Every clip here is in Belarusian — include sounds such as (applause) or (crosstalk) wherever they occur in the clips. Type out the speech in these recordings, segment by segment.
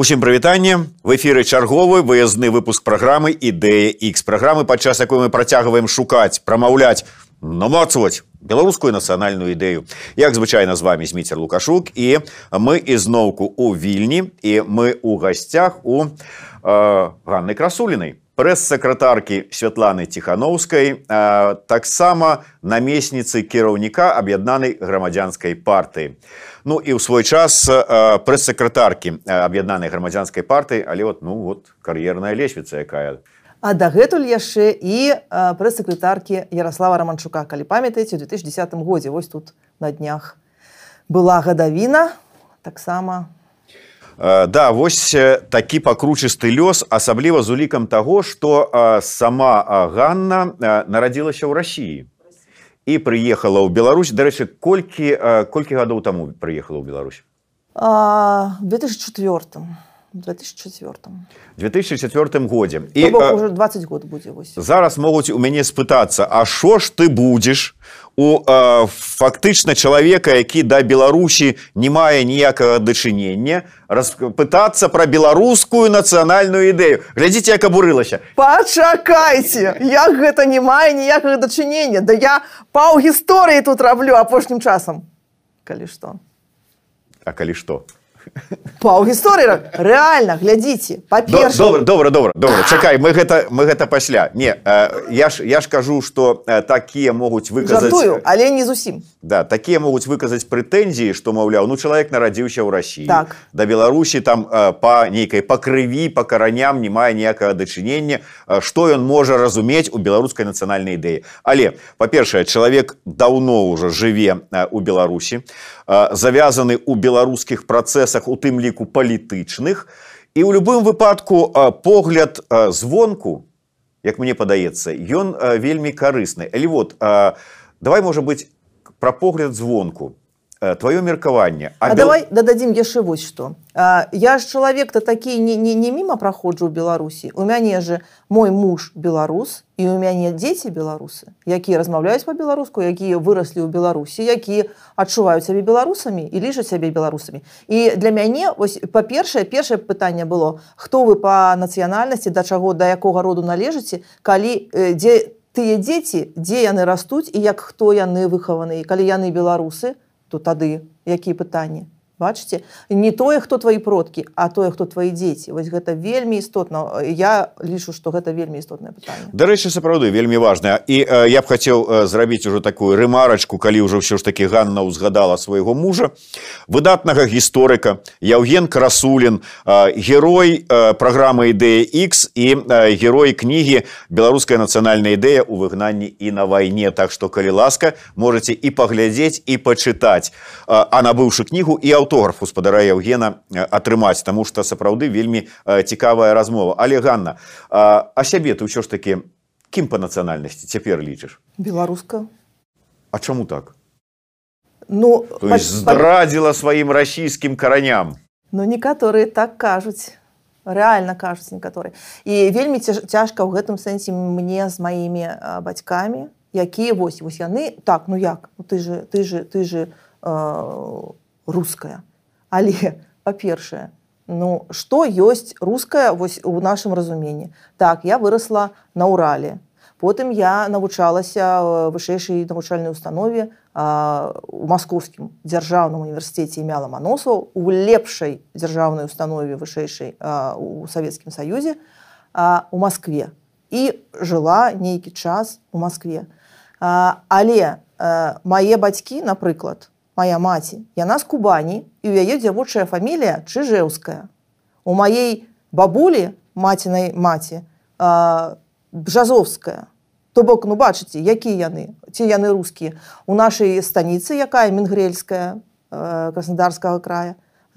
Усім прывітанне. В эфіры чарговы выязны выпуск праграмы ідэя X праграмы падчас якой мы працягваем шукаць прамаўляць намацваць беларускую нацыянальную ідэю. Як звычайна з вами зміцер лукашук. І мы ізноўку у вільні і мы у гасцях у э, ганны красулінай прэс-сакратаркі святланы ціхановскай э, таксама намесніцы кіраўніка аб'яднанай грамадзянскай партыі. Ну і ў свой час прэс-сакратаркі аб'яднанай грамадзянскай партыі але вот ну вот кар'ерная лесвіца якая. А дагэтуль яшчэ і прэс-сакратаркі Ярослава романчука. Калі памятаеце у 2010 годзе вось тут на днях была гадавіна таксама Да вось такі пакручысты лёс асабліва з улікам таго што сама Ганна нарадзілася ў рассіі і прыехала ў Беларусь. Дарэчы колькі колькі гадоў таму прыехала ў Беларусь? 2004 2004 2004 годзе і уже 20 год будзе вось. зараз могуць у мяне спытацца А що ж ты будзеш у э, фактычна чалавека які да беларусі не мае ніякага дачынення распытацца пра беларускую нацыянальную ідэю. Глядзіце як абурылася. Пачакайце як гэта не мае ніякага дачынення. Да я паў гісторыі тут раблю апошнім часам. Калі што. А калі што паў гісторыі реально глядзіце па-перша добра добра добра добра. Чакай мы гэта мы гэта пасля. Не я ж я ж кажу что такія могуць выказаць Жартую, але не зусім. Да такія могуць выказаць прэтэнзіі што маўляў ну чалавек нарадзіўся ў рассіі так. да беларусі там па нейкай па крыві па караням не мае ніякага дачынення. Што ён можа разумець у беларускай нацыянальнай ідэі? Але па-першае чалавек даўно ўжо жыве у беларусі завязаны ў беларускіх працэсах у тым ліку палітычных. І ў любым выпадку погляд звонку як мне падаецца ён вельмі карысны. Але вот давай можа быць пра погляд звонку. Э, твоё меркаванне А, а бел... давай дададзім яшчэ вось што я ж чалавек то такі не, не, не міма праходжу ў беларусі у мяне же мой муж беларус і у мяне дзеці беларусы якія размаўляюць па-беларуску якія выраслі ў беларусі якія адчуваюць сябе беларусамі і лічаць сябе беларусамі і для мяне ось па-першае першае пытанне было хто вы па нацыянальнасці да чаго да якога роду належыце калі э, дзе тыя дзеці дзе яны растуць і як хто яны выхаваны калі яны беларусы то то тады якія пытанні бачыце не тое хто твои продкі а тое хто твои дзеці. Вось гэта вельмі істотна. Я лічу что гэта вельмі пытанне. Дарэчы сапраўды вельмі важная і э, я б хацеў зрабіць ужо такую рэмарачку калі ўжо ўсё ж таки Ганна узгадала свайго мужа. Выдатнага гісторыка Яўген красулін э, герой э, праграмы ідэя X і э, герой кнігі беларуская нацыянальная ідэя у выгнанні і на вайне так што калі ласка можете і паглядзець і пачытаць э, а набыўшы кнігу і аўто аўтограф гаспадара Яўгена атрымаць таму што сапраўды вельмі цікавая размова. Але Ганна а сябе ты ўсё ж такі кім па нацыянальнасці цяпер лічыш? Беларуска. А чаму так? Ну здрадзіла сваім расійскім караням. Ну некаторыя так кажуць. Рэальна кажуць некаторы і вельмі цяжка ў гэтым сэнсе мне з маімі бацькамі якія вось вось яны так ну як? Ну, ты же ты же ты же э, руская але па-першае ну што ёсць руская вось у нашым разуменні? Так я выросла на урале. Потым я навучалася вышэйшай навучальнай установе у маскоўскім дзяржаўным універсітэце імя ламаносаў у лепшай дзяржаўнай установе вышэйшай у савецкім саюзе у москве і жыла нейкі час у москве але мае бацькі напрыклад моя маці. Яна з кубані і у яе дзявочая фамілія чыжэўская. У маей бабулі мацінай маці бжазовская. То бок ну бачыце якія яны ці яны рускія. У нашай станіцы якая мінгрельская краснодарскага края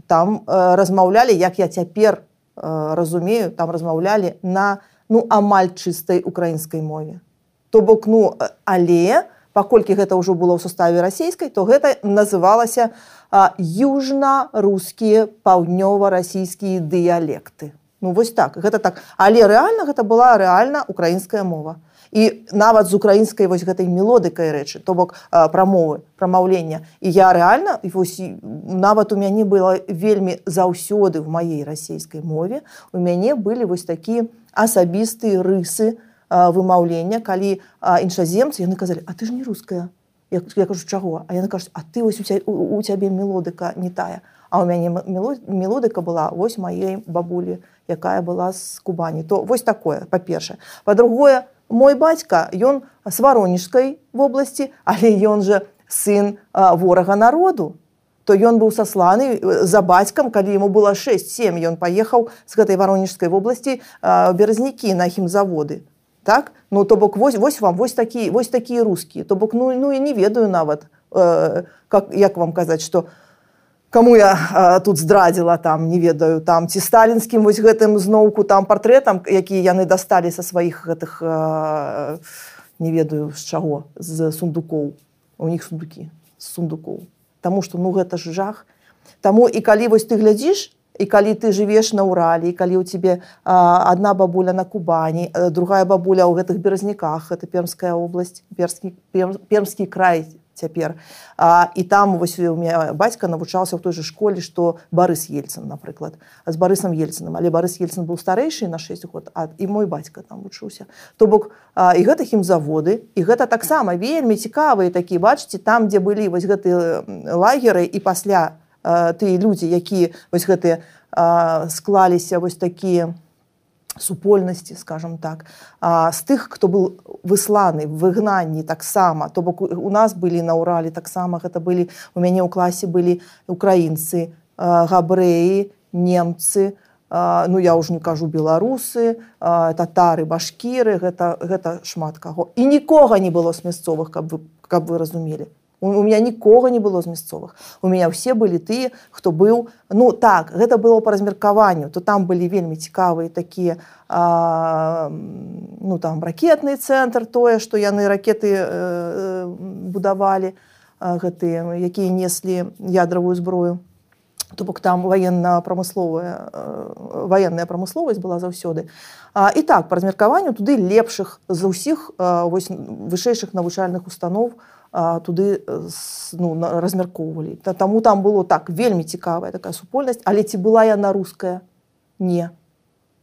там размаўлялі як я цяпер разумею там размаўлялі на ну амаль чыстай украінскай мове. То бок ну але паколькі гэта ўжо было ў суставе расійскай то гэта называлася южна-рускія паўднёва-расійскія дыялекты. Ну вось так гэта так. Але рэальна гэта была рэальна украінская мова. І нават з украінскай вось гэтай мелодыкай рэчы то бок прамовы прамаўлення. І я рэальна вось, нават у мяне было вельмі заўсёды в маей расійскай мове у мяне былі вось такія асабістыя рысы вымаўлення калі іншаземцы яны казалі а ты ж не руская я, я кажу чаго? А яны кажуць а ты вось у, ця, у, у цябе мелодыка не тая а у мяне мелодыка была вось маей бабулі якая была з кубані. То вось такое па-першае. Па-другое мой бацька ён с варонежскай вобласці але ён же сын ворага народу. То ён быў сасланы за бацькам калі ему было 67 ён паехаў з гэтай варонежскай вобласці беразнікі на хімзаводы так? Ну то бок вось вось вам вось такі вось такія рускія то бок ну ну і не ведаю нават э, как як вам казаць что кому я э, тут здрадзіла там не ведаю там ці сталінскім вось гэтым зноўку там партрэтам які яны дасталі са сваіх гэтых э, не ведаю з чаго з сундукоў. У них сундукі сундукоў. Таму что ну гэта ж жах. Таму і калі вось ты глядзіш і калі ты жывеш на ўралі калі у цябе одна бабуля на кубані другая бабуля ў гэтых беразніках это пермская область перскі пермскі край цяпер і там вось у меня бацька навучаўся ў той же школе што барыс ельцын напрыклад з барысам ельцыным але барыс ельцын быў старэйшы на 6 год а і мой бацька там вучыўся то бок і гэта ім заводы і гэта таксама вельмі цікавыя такі бачыце там дзе былі вось гэтыя лагеры і пасля тыя людзі якія вось гэтыя склаліся вось такія супольнасці скажем так. А, з тых хто был высланы выгнанні таксама то бок у нас былі на ўралі таксама гэта былі у мяне ў класе былі украінцы габрэі немцы ну я ўжо не кажу беларусы татары башкіры гэта гэта шмат каго. І нікога не было з мясцовых каб вы каб вы разумелі у меня нікога не было з мясцовых. У меня все былі тыя хто быў ну так гэта было по размеркаванню то там былі вельмі цікавыя такія ну там ракетны цэнтр тое што яны ракеты э, будавалі гэтыя якія неслі ядравую зброю. То бок там военно-прамысловая э, военная прамысловасць была заўсёды. А, і так па размеркаванню туды лепшых за ўсіх вышэйшых навучальных установ у туды ну, размяркоўвалі. Таму там было так вельмі цікавая такая супольнасць. Але ці была яна руская? Не.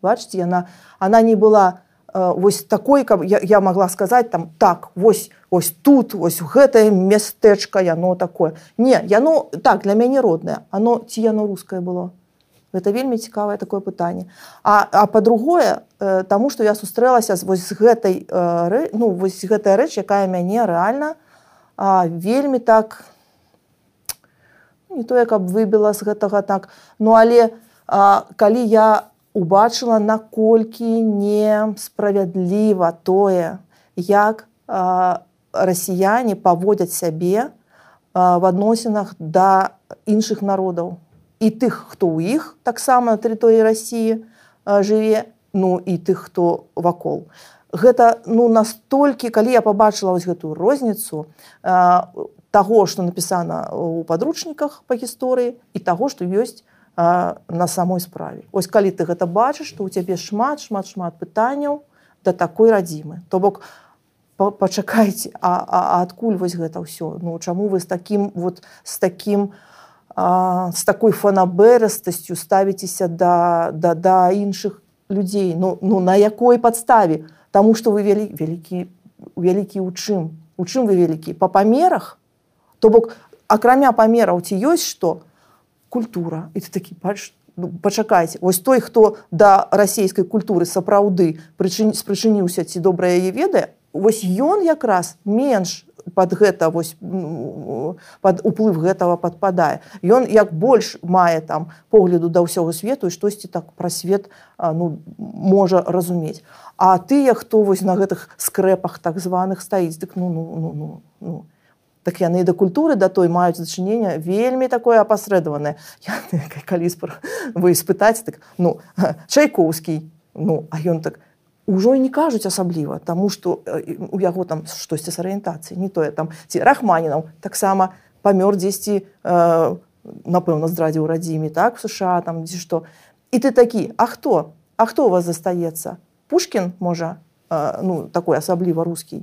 Бачце яна она не была вось такой каб я, я могла сказаць там так вось ось тут вось гэтае мястэчка яно такое не яно так для мяне роднае. Оно ці яно рускае было? Гэта вельмі цікавае такое пытанне. А, а по-другое таму што я сустрэлася вось гэтай ну вось гэтая рэч якая мяне рэальна у а, вельмі так не тое каб выбіла з гэтага так. Ну але а, калі я убачыла наколькі несправядліва тое як а, расіяне паводзяць сябе а, в адносінах да іншых народаў. І тых хто ў іх таксама на тэрыторыі рассіі жыве ну і тых хто вакол гэта ну настолькі калі я побачыла вось гэтую розніцу э, таго што напісана у падручніках па гісторыі і таго што ёсць э, на самой справе. Ось калі ты гэта бачыш то у цябе шмат шмат шмат пытанняў да такой радзімы. То бок пачакайце а, а, а адкуль вось гэта ўсё? Ну чаму вы з таким вот з таким з такой фанаберастасцю ставіцеся да да да іншых людзей? Ну ну на якой падставе? то Таму што вы вялі вялікі вялікі ў чым у чым вы вялікі па памерах то бок акрамя памераў ці ёсць што культура. І ты такі бач ну, пачакайце вось той хто да расійскай культуры сапраўды прычын спрычыніўся ці добра яе ведае вось ён якраз менш под гэта под уплыв гэтага падпадае. Ён як больш мае там погляду да ўсяго свету і штосьці так пра свет ну можа разумець. А тыя хто вось на гэтых скрэпах так званых стаіць дык ну ну ну ну ну так яны да культуры да той маюць зачынення вельмі такое апасрэдаванае. Калі вы спытаць так ну (laughs) чайкоўскі ну а ён так ўжо не кажуць асабліва таму што у яго там штосьці з арыентацыі не тое там ці рахманінаў таксама памёр дзесьці э, напэўна здрадзіў радзіме так сша там дзе што і ты такі а хто? А хто у вас застаецца Пушкін можа ну такой асабліва рускі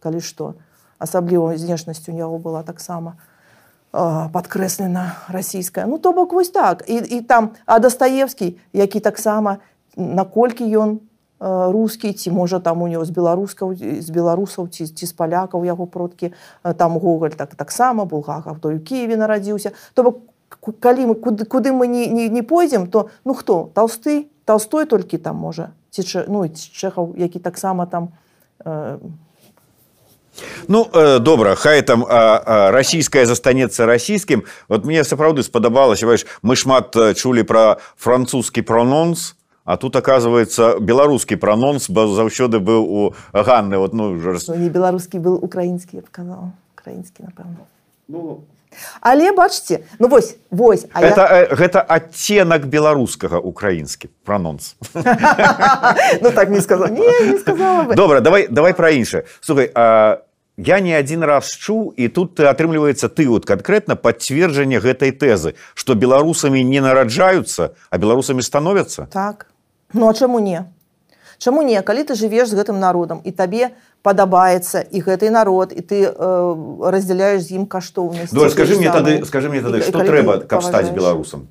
калі што асабліва знешнасць у яго была таксама падкрэслена расійская ну то бок вось так. І, і там а дастаевскі які таксама наколькі ён рускі ці можа там у него з беларускаў з беларусаў ці ці з палякаў яго продкі там гоголь так таксама булгаков той у киеве нарадзіўся. То бок калі мы куды куды мы не, не, не пойдзем то ну хто? Толсты толстой толькі там можа? Ці ну чэхаў які таксама там э... ну э, добра хай там расійская застанецца расійскім. Вот мне сапраўды спадабалася ваш мы шмат чулі про французскі прононс а тут оказывается беларускі прононс бо заўсёды быў у ганны. Вот ну, ну не беларускі был украінскі казал украінскі напэўна ну але бачце ну вось вось а это, я... гэта адценак беларускага украінскі прононс. (laughs) Ну так не сказал не, не сказала добра давай давай про іншае слухай а я не один раз чуў і тут ты атрымліваецца ты вот конкретно подцверджанне гэтай тэзы что беларусамі не нараджаюцца а беларусамі становятся? Так ну а чаму не? Чаму не? Калі ты жывеш з гэтым народам і табе падабаецца і гэты народ і ты э, раздзяляеш з ім каштоўнасць ну, скажи мне тады скажи мне тады что трэба каб стаць беларусам?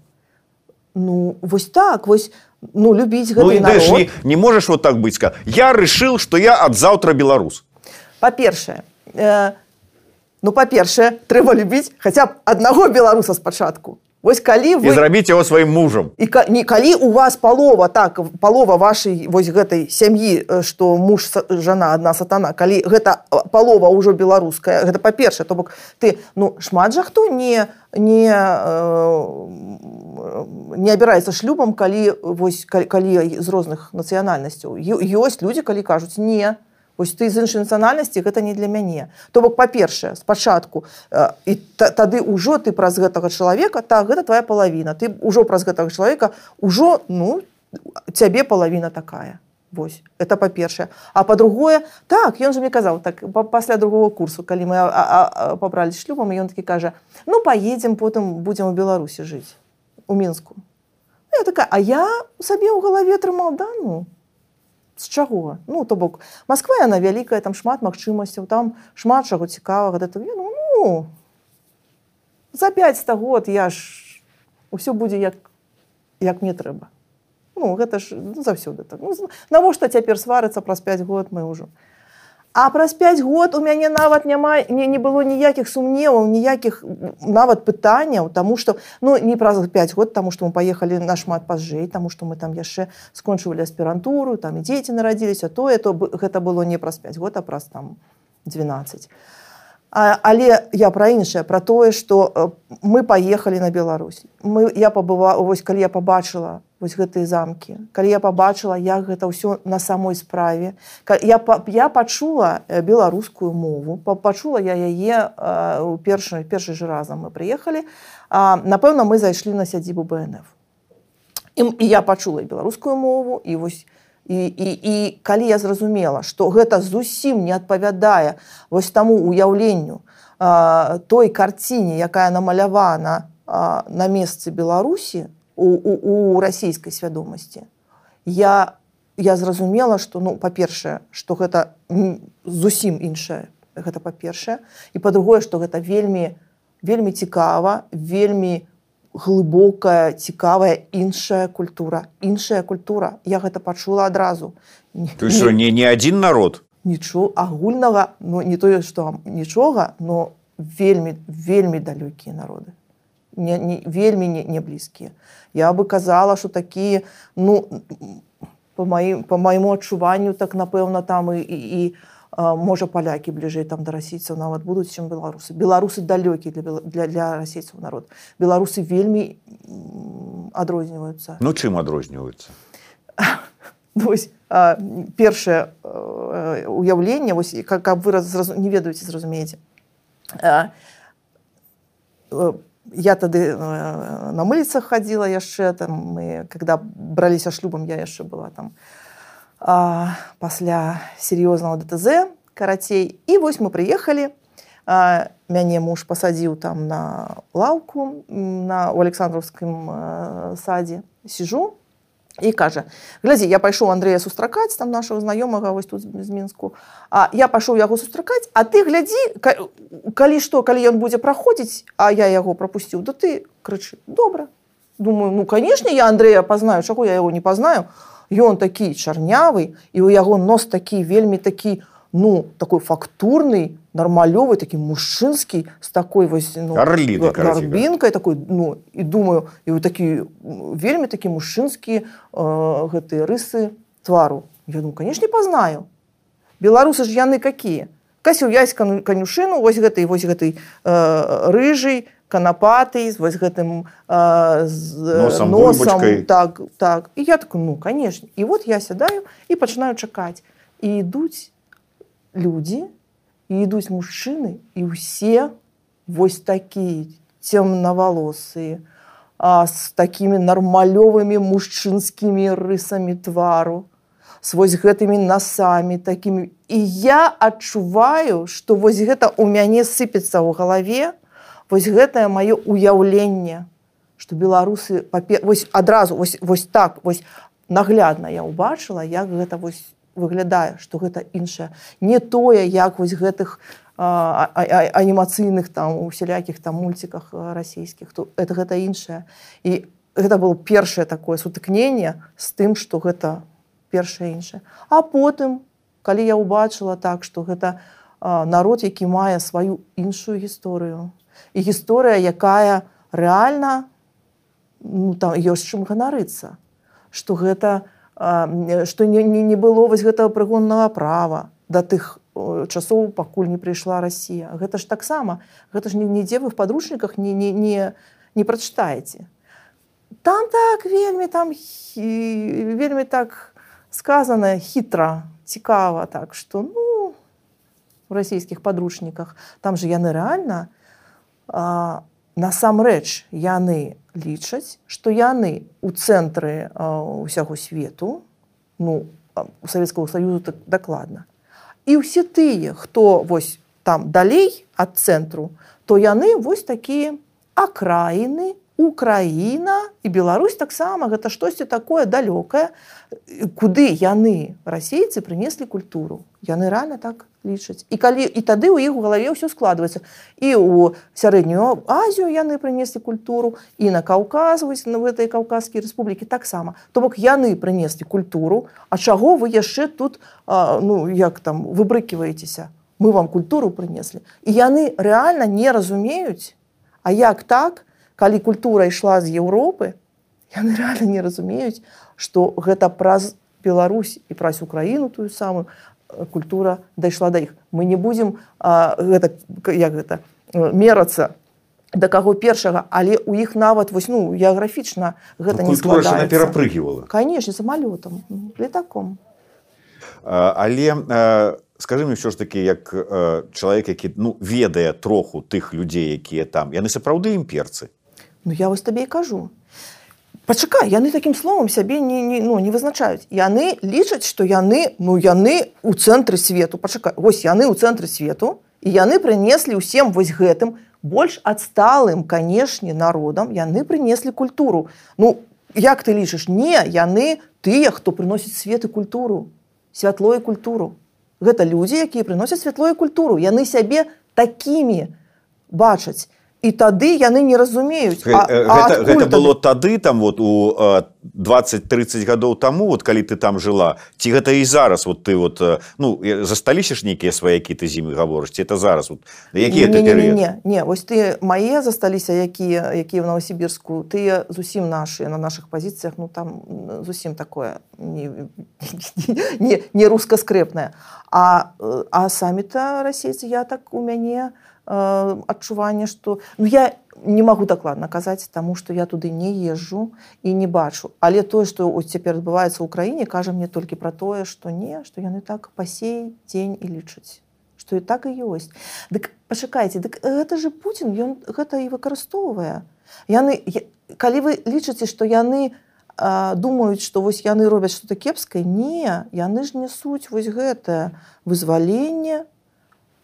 Ну вось так вось ну любіць ну, не, не можаш вот так быць я решил что я ад заўтра беларус па-першае э, ну па-першае трэба любіць хаця б аднаго беларуса спачатку Вось калі вы зрабіць его сваім мужам. І не калі у вас палова так палова вашай вось гэтай сям'і што муж жана адна сатана калі гэта палова ўжо беларуская гэта па-першае то бок ты ну шмат жа хто не не э, не абіраецца шлюбам калі вось калі, калі з розных нацыянальнасцяў. Ёсць людзі калі кажуць не Вось ты з іншай нацыянальнасці гэта не для мяне. То бок па-першае, спачатку і тады ўжо ты праз гэтага чалавека так гэта твоя палавіна. Ты ўжо праз гэтага чалавека ўжо ну цябе палавіна такая. Вось это па-першае. А па-другое, так ён жа мне казаў так пасля другого курсу, калі мы пабралі шлюбам, ён такі кажа: ну паедзем, потым будзем у Беларусі жыць у мінску. Я такая, а я сабе ў галаве трымаў дану з чаго? Ну то бок Масква яна вялікая там шмат магчымасцяў там шмат чаго цікавага да ну, ну за 500 год я ж усё будзе як як мне трэба. Ну гэта ж ну, заўсёды так. Ну, навошта цяпер сварыцца праз 5 год мы ўжо А праз 5 год у мяне нават няма не, не было ніякіх сумневаў ніякіх нават пытанняў тому что ну не праз 5 год тому что мы поехали нашмат пазжэй тому что мы там яшчэ скончывалі аспірантуру там і дзеці нарадзіліся тое то гэта было не праз 5 год а праз там 12 а, але я пра іншае про тое что мы поехали на Беларусь. Мы я пабыва вось калі я побачыла вось гэтыя замкі. Калі я побачыла як гэта ўсё на самой справе я я пачула э, беларускую мову пачула я яе у першы першы ж разам мы прыехалі напэўна мы зайшлі на сядзібу бнф і, і я пачула беларускую мову і вось і, і, і калі я зразумела што гэта зусім не адпавядае вось таму уяўленню той карціне якая намалявана на месцы беларусі у, у, у расійскай свядомасці. Я я зразумела что ну па-першае что гэта зусім іншае. Гэта па-першае. І па-другое что гэта вельмі вельмі цікава вельмі глыбокая цікавая іншая культура. Іншая культура. Я гэта пачула адразу. Не, не не адзін народ? Нічого агульнага но не тое что нічога но вельмі вельмі далёкія народы не, не, вельмі не, не блізкія. Я бы казала, што такі ну, по, маім, по майму адчуванню так напэўна там і, і, і можа палякі бліжэй там да расійцаў нават будуць чым беларусы. Беларусы далёкі для, для, для расейцаў народ. Беларусы вельмі адрозніваюцца. Ну чым адрозніваюцца? (laughs) першае уяўленне каб вы не ведаеце зразумееце я тады э, на мыльцах хадзіла яшчэ там мы когда браліся шлюбам я яшчэ была там а, пасля сер'ёзнага дТЗ карацей. І вось мы прыехалі мяне муж пасадзіў там на лаўку на у александраўскім э, садзе. Сижу і кажа глядзі я пайшоў Андрея сустракаць там нашего знаёмага вось тут з мінску А я пашоў яго сустракаць А ты глядзі калі што калі ён будзе праходзіць А я яго пропусціў да ты крычы добра думаю ну конечно я Андрея пазнаю чаго я яго не пазнаю ён такі чарнявы і у яго нос такі вельмі такі ну такой фактурный нармалёвы такі мужчынскі з такой вось ну, гарбінкай такой ну і думаю і вы такі вельмі такі мужчынскі э, гэтыя рысы твару. Я ну конечно пазнаю беларусы ж яны какие? Касіў яська канюшыну вось гэтай вось гэтай э, рыжай канапаты вось гэтым э, з носам, носам так так. І я так ну конечно. І вот я сядаю і пачынаю чакаць і ідуць людзі і ідуць мужчыны і ўсе вось такія цемнавалосыя з такімі нармалёвымі мужчынскімі рысамі твару з вось гэтымі насамі такімі і я адчуваю што вось гэта ў мяне сыпецца ў галаве вось гэтае маё уяўленне што беларусы папе... вось адразу вось, вось так вось наглядна я ўбачыла як гэта вось выглядае што гэта іншае. Не тое як вось гэтых анімацыйных там усялякіх там мульціках расійскіх то это гэта іншае. І гэта было першае такое сутыкненне з тым што гэта першае іншае. А потым калі я ўбачыла так што гэта народ які мае сваю іншую гісторыю. І гісторыя якая рэальна ну, там ёсць чым ганарыцца што гэта не што не, не, не было вось гэтага прыгоннага права да тых часоў пакуль не прыйшла Росія гэта ж таксама гэта ж нідзе вы в падручніках не, не, не, не прачытаеце. Там так вельмі там вельмі так сказана хітра цікава так што ну у расійскіх падручніках. Там же яны рэальна насамрэч яны лічаць што яны у цэнтры ўсяго свету ну у савецкого саюзу так дакладна. І ўсе тыя хто вось там далей ад цэнтру то яны вось такія акраіны Украіна і Беларусь таксама гэта штосьці такое далёкае куды яны расейцы прынеслі культуру яны рана так лічаць. І калі і тады ў іх у галаве ўсё складваецца. І ў сярэднюю азію яны прынеслі культуру і на каўказваюць на гэтай каўказскія рэспублікі таксама. То бок яны прынеслі культуру. А чаго вы яшчэ тут а, ну як там выбрыкиваецеся? Мы вам культуру прынеслі. І яны рэальна не разумеюць А як так калі культура ішла з Еўропы, яны реально не разумеюць, што гэта праз Беларусь і праз Украіну тую самую культура дайшла да іх. Мы не будзем гэта, як гэта мерацца да каго першага, але ў іх нават вось ну геаграфічна гэта ну, не перапрыгівала. Канешне самалётам летаком. Але скажи мне ўсё ж такі як чалавек, які ну, ведае троху тых людзей, якія там яны сапраўды імперцы Ну я вось табе і кажу. Пачакай, яны такім словам сябе не, не, ну, не вызначаюць. Яны лічаць, што яны ну яны ў цэнтры свету пачакай вось яны ў цэнтры свету і яны прынеслі ўсім вось гэтым больш адсталым, канешне, народам яны прынеслі культуру. Ну як ты лічыш не яны тыя, хто прыносіць свет і культуру, святло і культуру. Гэта людзі, якія прыносяць святло і культуру. яны сябе такімі бачаць і тады яны не разумеюць а, гэта, а гэта было тады там вот у 20-30 гадоў таму вот калі ты там жыла ці гэта і зараз вот ты вот ну засталіся ж нейкія сваякі ты зімы гаворыш ці это зараз вот якія не, не, не, не, не вось ты мае засталіся якія якія в новосібірску тыя зусім наши на наших пазіцыях ну там зусім такое не, не, не рускаскрэпная а а самі-то расейцы я так у мяне у Э, адчуванне што ну, я не магу дакладна казаць таму што я туды не езжу і не бачу. Але тое што цяпер адбываецца ў краіне кажа мне толькі пра тое што не што яны так пасей дзень і лічаць што і так і ёсць дык пачакайце дык гэта же Путін ён гэта і выкарыстоўвае яны калі вы лічыце што яны а, думаюць што вось яны робяць што-то кепскае не яны ж нясуць вось гэтае вызваленне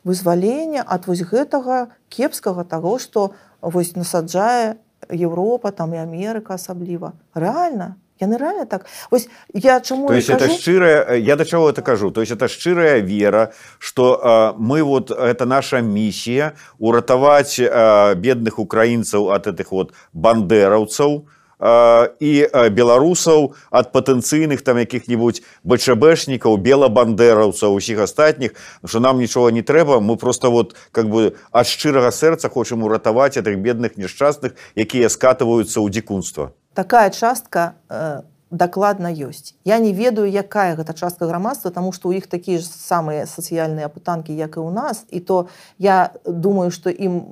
вызвалення ад вось гэтага кепскага таго што вось насаджае Еўропа там і Амерыка асабліва. Рэальна? Яны реально так? Ось я чаму то есть кажу... это шчырая я да чаго это кажу? То есть это шчырая вера что э, мы вот это наша миссия уратаваць э, бедных украінцаў от этих вот бандераўцаў і беларусаў ад патэнцыйных там якіх-нибудь бчбшнікаў белабандераўцаў усіх астатніх что нам нічога не трэба мы просто вот как бы ад шчырага сэрца хочам уратаваць этих бедных няшчасных якія скатываюцца ў дзікунства. Такая частка э, дакладна ёсць. Я не ведаю якая гэта частка грамадства тому что у іх такія ж самыя сацыяльныя апытанкі як і у нас. І то я думаю что ім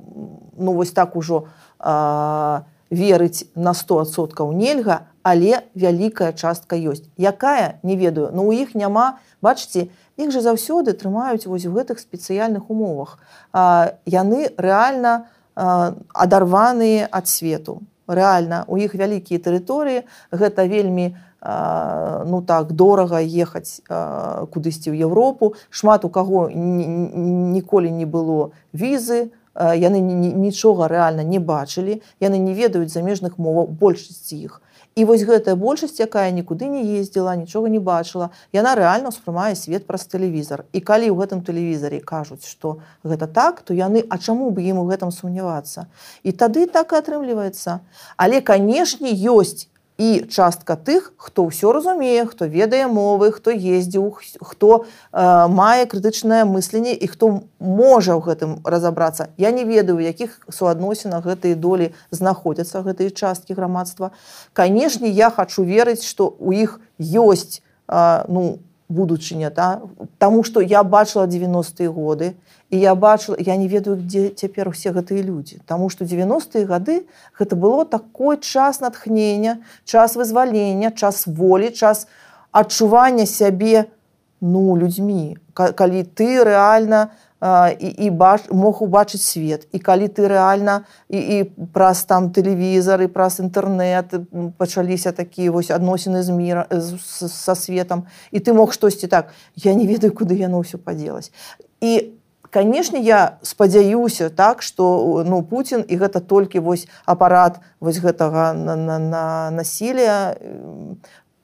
ну вось так ужо э, верыць на 100соткаў нельга але вялікая частка ёсць. Якая не ведаю но у іх няма. Бачце іх же заўсёды трымаюць вось у гэтых спецыяльных умовах. Э, яны реально э, адарваныя ад свету. Рэальна у іх вялікія тэрыторыі. Гэта вельмі ну так дорага ехаць кудысьці ў Еўропу. Шмат у каго ніколі не было візы яны нічога рэальна не бачылі яны не ведаюць замежных моваў большасці іх І вось гэтая большасць, якая нікуды не ездзіла, нічога не бачыла, яна рэальна ўспрымае свет праз тэлевізор. І калі ў гэтым тэлевізары кажуць, што гэта так, то яны а чаму бы ім у гэтым сумнявацца. І тады так і атрымліваецца. Але канешне, ёсць і частка тых хто ўсё разумее хто ведае мовы хто ездзіў хто э, мае крытычнае мысленне і хто можа ў гэтым разаобрацца я не ведаю якіх суадносінах гэтыя долі знаходзяцца гэтыя часткі грамадства канешне я хочу верыць што у іх ёсць э, ну будучыня да? Таму што я бачыла 90-е годы і я бачыла я не ведаю дзе цяпер усе гэтыя людзі Таму што 90-е гады гэта было такой час натхнення час вызвалення час волі час адчування сябе ну людзьмі калі ты рэальна і, і бач мог убачыць свет і калі ты рэальна і, і праз там тэлевізары праз інтэрнэт пачаліся такія вось адносіны з міра са светом і ты мог штосьці так. Я не ведаю куды яно ўсё падзелась і канешне я спадзяюся так что ну Путін і гэта толькі вось апарат вось гэтага на, на, на насилия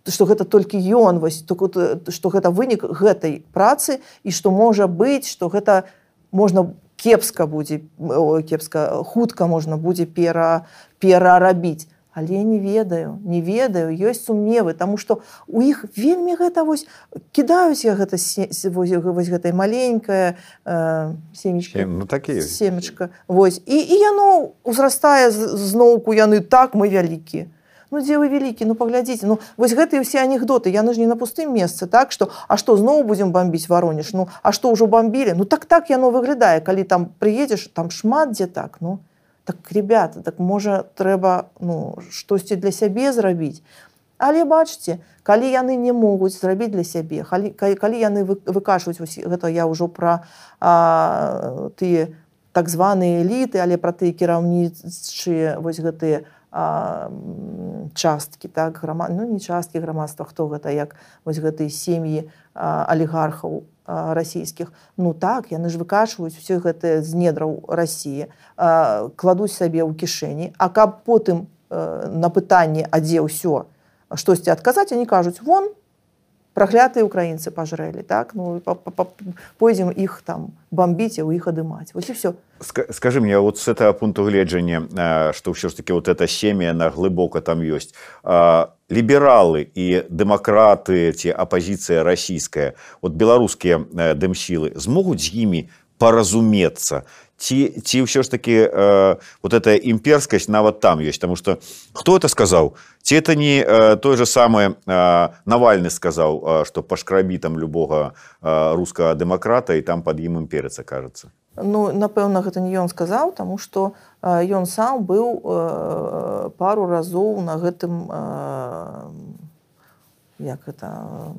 что гэта толькі ён вось что гэта вынік гэтай працы і что можа быць что гэта можна кепска будзе кепска хутка можна будзе пера перарабіць але я не ведаю не ведаю ёсць сумневы тому что у іх вельмі гэта вось кідаюць я гэта вось гэтай маленькая э, семечка ну, такі семечка. Вось. І і яно узрастае зноўку яны так мы вялікі. Ну, дзе вы вялікі? Ну паглядзіце ну вось гэтыя ўсе анекдоты яны ж не на пустым месцы так что а што зноў будзем бомбіць варонеж ну а што ўжо бомбілі ну так так яно выглядае. Калі там прыедзеш там шмат дзе так ну так ребята так можа трэба ну штосьці для сябе зрабіць але бачце калі яны не могуць зрабіць для сябе калі, калі яны выкашваюць гэта я ўжо пра тыя так званыя эліты але пра тыя кіраўнічыя вось гэтыя часткі так грама ну не часткі грамадства хто гэта як вось гэтыя сем'і алігархаў расійскіх ну так яны ж выкачваюць все гэтыя з недраў рассіі кладуць сабе ў кішэні а каб потым на пытанне а дзе ўсё штосьці адказаць они кажуць вон праглятыя украінцы пажрэлі так? Ну пойдзем іх там бомбіць у іх адымаць вось і все скажи мне вот с этого пункту гледжання что ўсё ж таки вот эта сем'я на глыбока там ёсць лібералы і дэмакраты ці апозіцыя расійская вот беларускія дэмсілы змогуць з імі паразумецца ці ці ўсё ж таки э, вот эта імперскасць нават там ёсць тому что хто это сказаў ці это не э, той же самы э, навальны сказаў э, что пашкрабі там любога э, рускага дэмакрата і там под ім імперыца кажется ну напэўна гэта не ён сказаў тому что ён сам быў э, пару разоў на гэтым э, як это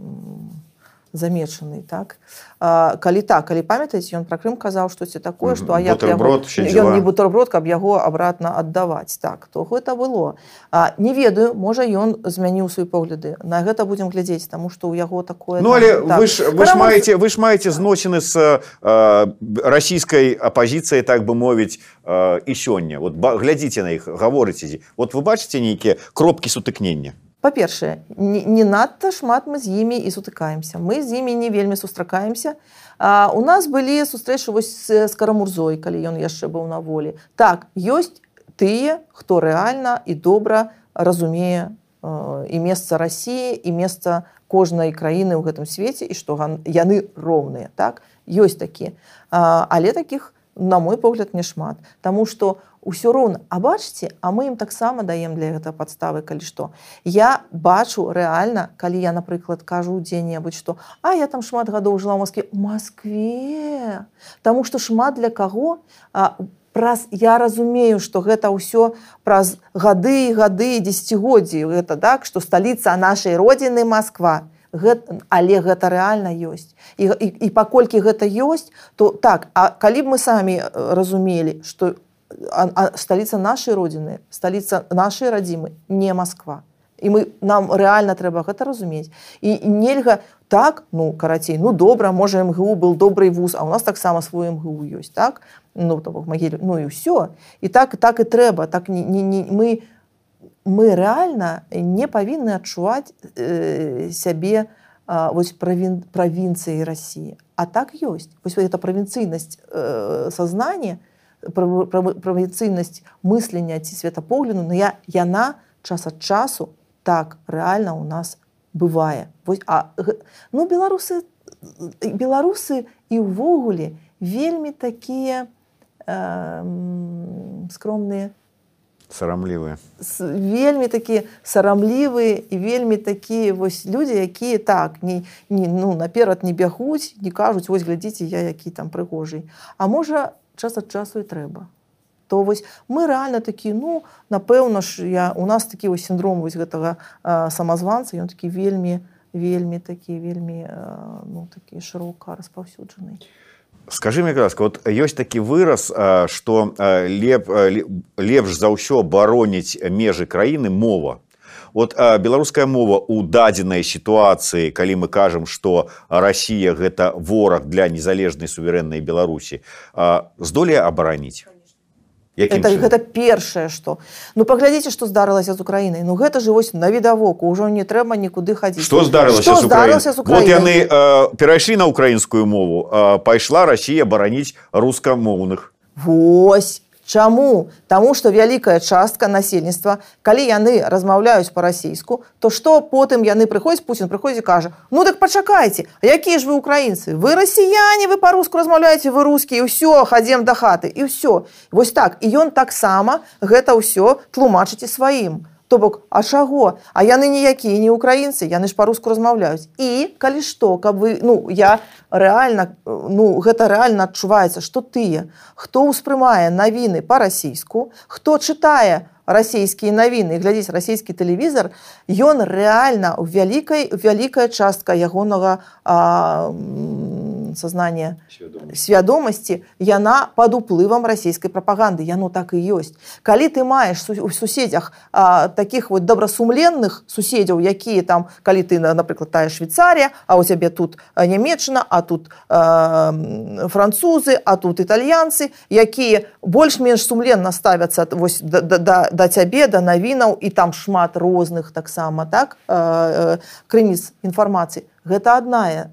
э, замечаны так? А, калі так калі памятаеце ён пра крым казаў штосьці такое что а я ён не бутерброд каб яго обратно аддаваць так то гэта было. А, не ведаю можа ён змяніў свае погляды. На гэта будем глядзець тому что у яго такое ну, але так. вы ж, вы ж маеце вы ж маеце зносіны с расійскай апозіцыяй так бы мовіць і сёння вот глядзіце на іх гаворыце вот вы бачыце нейкія кропкі сутыкнення па-першае не, не надта шмат мы з імі і сутыкаемся. Мы з імі не вельмі сустракаемся. А, у нас былі сустрэчы вось з карамурзой калі ён яшчэ быў на волі. Так ёсць тыя хто рэальна і добра разумее э, і месца рассіі і месца кожнай краіны ў гэтым свеце і што яны роўныя так? Ёсць такі. Але таких на мой погляд не шмат. Таму что ўсё роўна. А бачыце а мы ім таксама даем для гэта падставы калі што. Я бачу рэальна калі я напрыклад кажу дзе-небудзь што а я там шмат гадоў жыла Москве Москве Таму што шмат для каго а, праз я разумею што гэта ўсё праз гады і гады десятгоддзі гэта так што сталіца нашай родзіны Москва гэта, але гэта рэальна ёсць. І, і, і паколькі гэта ёсць то так а калі б мы самі разумелі што а, а столица нашай родины столица нашай радзімы не Москва. І мы нам реально трэба гэта разумець і нельга так ну карацей ну добра можа мгу был добрый вуз а у нас таксама свой мгу ёсць так? Ну то бок магіль ну і ўсё. І так так і трэба так не, не, не мы мы реально не павінны адчуваць э, сябе э, вось правін правінцыі Росіі а так ёсць. Вось это правінцыйнасць э, сознания правацыйнасць мыслення ці светапогляду но я яна час ад часу так рэальна у нас бывае. Вось, а, ну беларусы беларусы і ўвогуле вельмі такія э, скромныя. Сарамлівыя. Вельмі такія сарамлівыя і вельмі такія вось людзі якія так не, не ну наперад не бягуць не кажуць вось глядзіце я які там прыгожий а можа час ад часу і трэба. То вось мы реально такі ну напэўна ж я у нас такі вось сіндром вось гэтага а, самазванца ён такі вельмі вельмі такі вельмі а, ну такі шырока распаўсюджаны. Скажи мне ласка вот ёсць такі выраз что леп лепш за ўсё бароніць межы краіны мова вот беларуская мова у дадзенай сітуацыі калі мы кажам что Росія гэта вораг для незалежнай суверэннай беларусі здолее абараніць? Это, гэта першае что ну паглядзіце что здарылася з украінай. Ну гэта же вось на відавоку ўжо не трэба нікуды хадзіць. Что здарылася вот яны э, перайшлі на украінскую мову э, пайшла Росія бараніць рускамоўных. Вось Чаму? Таму што вялікая частка насельніцтва, калі яны размаўляюць па-расійску, то што потым яны прыходзяць Пуін прыходзі кажа: Ну так пачакайце, якія ж вы украінцы, вы расіяне, вы па-руску размаўляеце вы рускі ўсё хадзем да хаты і ўсё. Вось так і ён таксама гэта ўсё тлумачыце сваім то бок а чаго? А яны ніякія не украінцы яны ж па-руску размаўляюць і калі што каб вы ну я рэальна ну гэта рэальна адчуваецца што тыя хто ўспрымае навіны па-расійску хто чытае расійскія навіны глядзець расійскі тэлевізор ён рэальна у вялікай вялікая частка ягонага сознания свядомасці яна под уплывам расійскай прапаганды яно так і ёсць калі ты маеш у суседзях таких вот добрасумленных суседзяў якія там калі ты напрыклад тая швейцария а у цябе тут нямецчына а тут э, французы а тут італьянцы якія больш-менш сумленна ставяцца вось да, да, да, да цябе да навінаў і там шмат розных таксама так э, крыніц інфармацыі гэта адная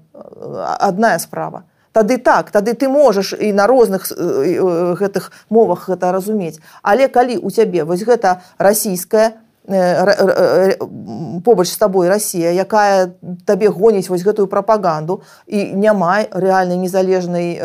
адная справа. Тады так тады ты можаш і на розных гэтых мовах гэта разумець. Але калі у цябе вось гэта расійская побач з табой Росія якая табе гоніць вось гэтую прапаганду і няма рэальнай незалежнай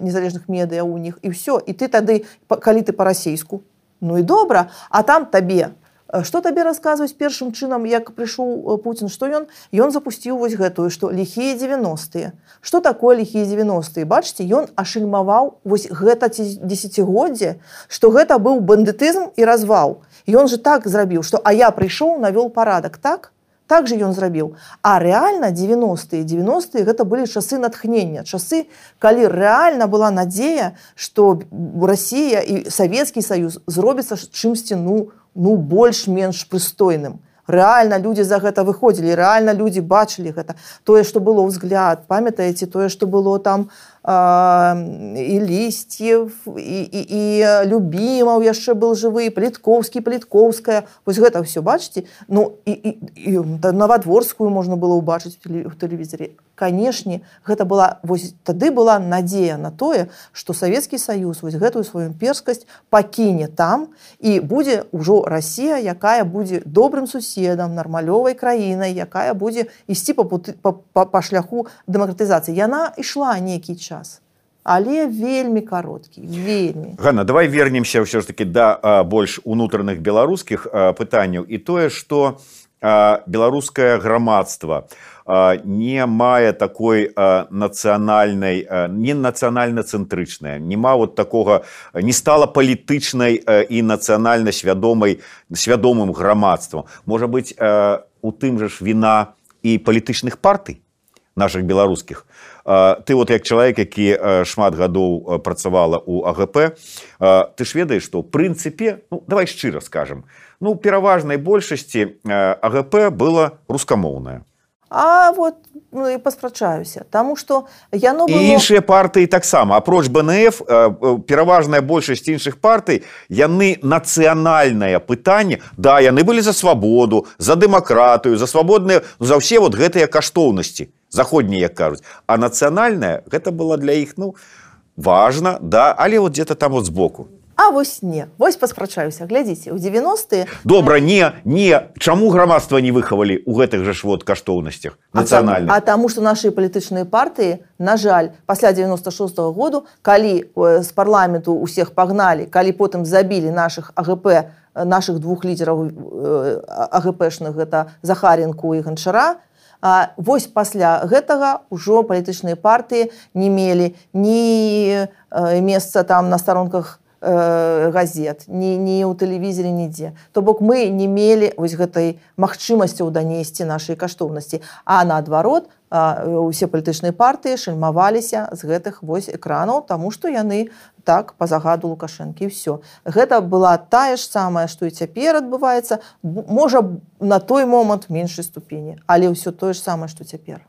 незалежных медыа ў них і ўсё і ты тады калі ты па-расейску ну і добра а там табе Што табе расказваюць першым чынам, як прыйшоў Пуін, што ён ён запусціў вось гэтую, што ліхія 90-е. Што такое ліхія 90-е? Бачце, ён ашыльмаваў вось гэта десятгоддзе, што гэта быў бандытызм і развал. Ён же так зрабіў, што а я прыйшоў, навёл парадак так. Так же ён зрабіў. А рэальна 90-е 90-е гэта былі часы натхнення, часы, калі рэальна была надзея, што Расія і Савецкі саюз зробіцца чымсьці ну, ну больш-менш прыстойным. Рэальна людзі за гэта выходзілі рэальна людзі бачылі гэта. Тое што было ўзгляд памятаеце тое што было там і лісцев і, і, і любімаў яшчэ был жывы пліткоўскі пліткоўская. Вось гэта все бачыце? Ну і, і, і навадворскую можна было ўбачыць у тэлевізоре канешне гэта была вось тады была надзея на тое што савецкі саюз вось гэтую сваю імперскасць пакіне там і будзе ўжо Росія якая будзе добрым суседам нармалёвай краінай якая будзе ісці па, па, па, па шляху дэмакратызацыі. Яна ішла нейкі час але вельмі кароткі вельмі. Ганна давай вернемся ўсё ж таки да а, больш унутраных беларускіх пытанняў. І тое што беларускае грамадства у не мае такой нацыянальнай не нацыянальна цэнтрычная нема вот такога не стала палітычнай і нацыянальна свядомай свядомым грамадствам можа быть у тым жа ж віна і палітычных партый наших беларускіх ты вот як чалавек які шмат гадоў працавала у агп ты ж ведаеш што прынцыпе ну, давай шчыра скажем ну пераважнай большасці агп было рускамоўная А вот ну, і паспрачаюся Таму што яно было... іншыя партыі таксама апроч БНФ э, э, пераважная большасць іншых партый яны нацыянальнае пытанне да яны былі за свабоду за дэмакратыю за свабодныя за ўсе вот гэтыя каштоўнасці заходнія як кажуць. А нацыянальная гэта была для іх ну важна да але вот где-то там вот збоку А вось не. Вось паспрачаюся. Глядзіце у 90 добра не не. Чаму грамадства не выхавалі у гэтых жа ж вот каштоўнасцях нацыянальна А таму што нашы палітычныя партыі на жаль пасля 96 -го году калі з э, парламенту усіх пагналі калі потым забілі наших АГП наших двух лідераў э, агпшных гэта захаренку і ганчара А вось пасля гэтага ўжо палітычныя партыі не мелі ні э, месца там на старонках э, газет не, не ў тэлевізоре нідзе то бок мы не мелі вось гэтай магчымасцяў данесці нашай каштоўнасці. А наадварот усе палітычныя партыі шальмаваліся з гэтых вось экранаў таму што яны так по загаду лукашэнкі все гэта была тая ж самая што і цяпер адбываецца можа на той момант меншай ступені але ўсё тое ж самае што цяпер.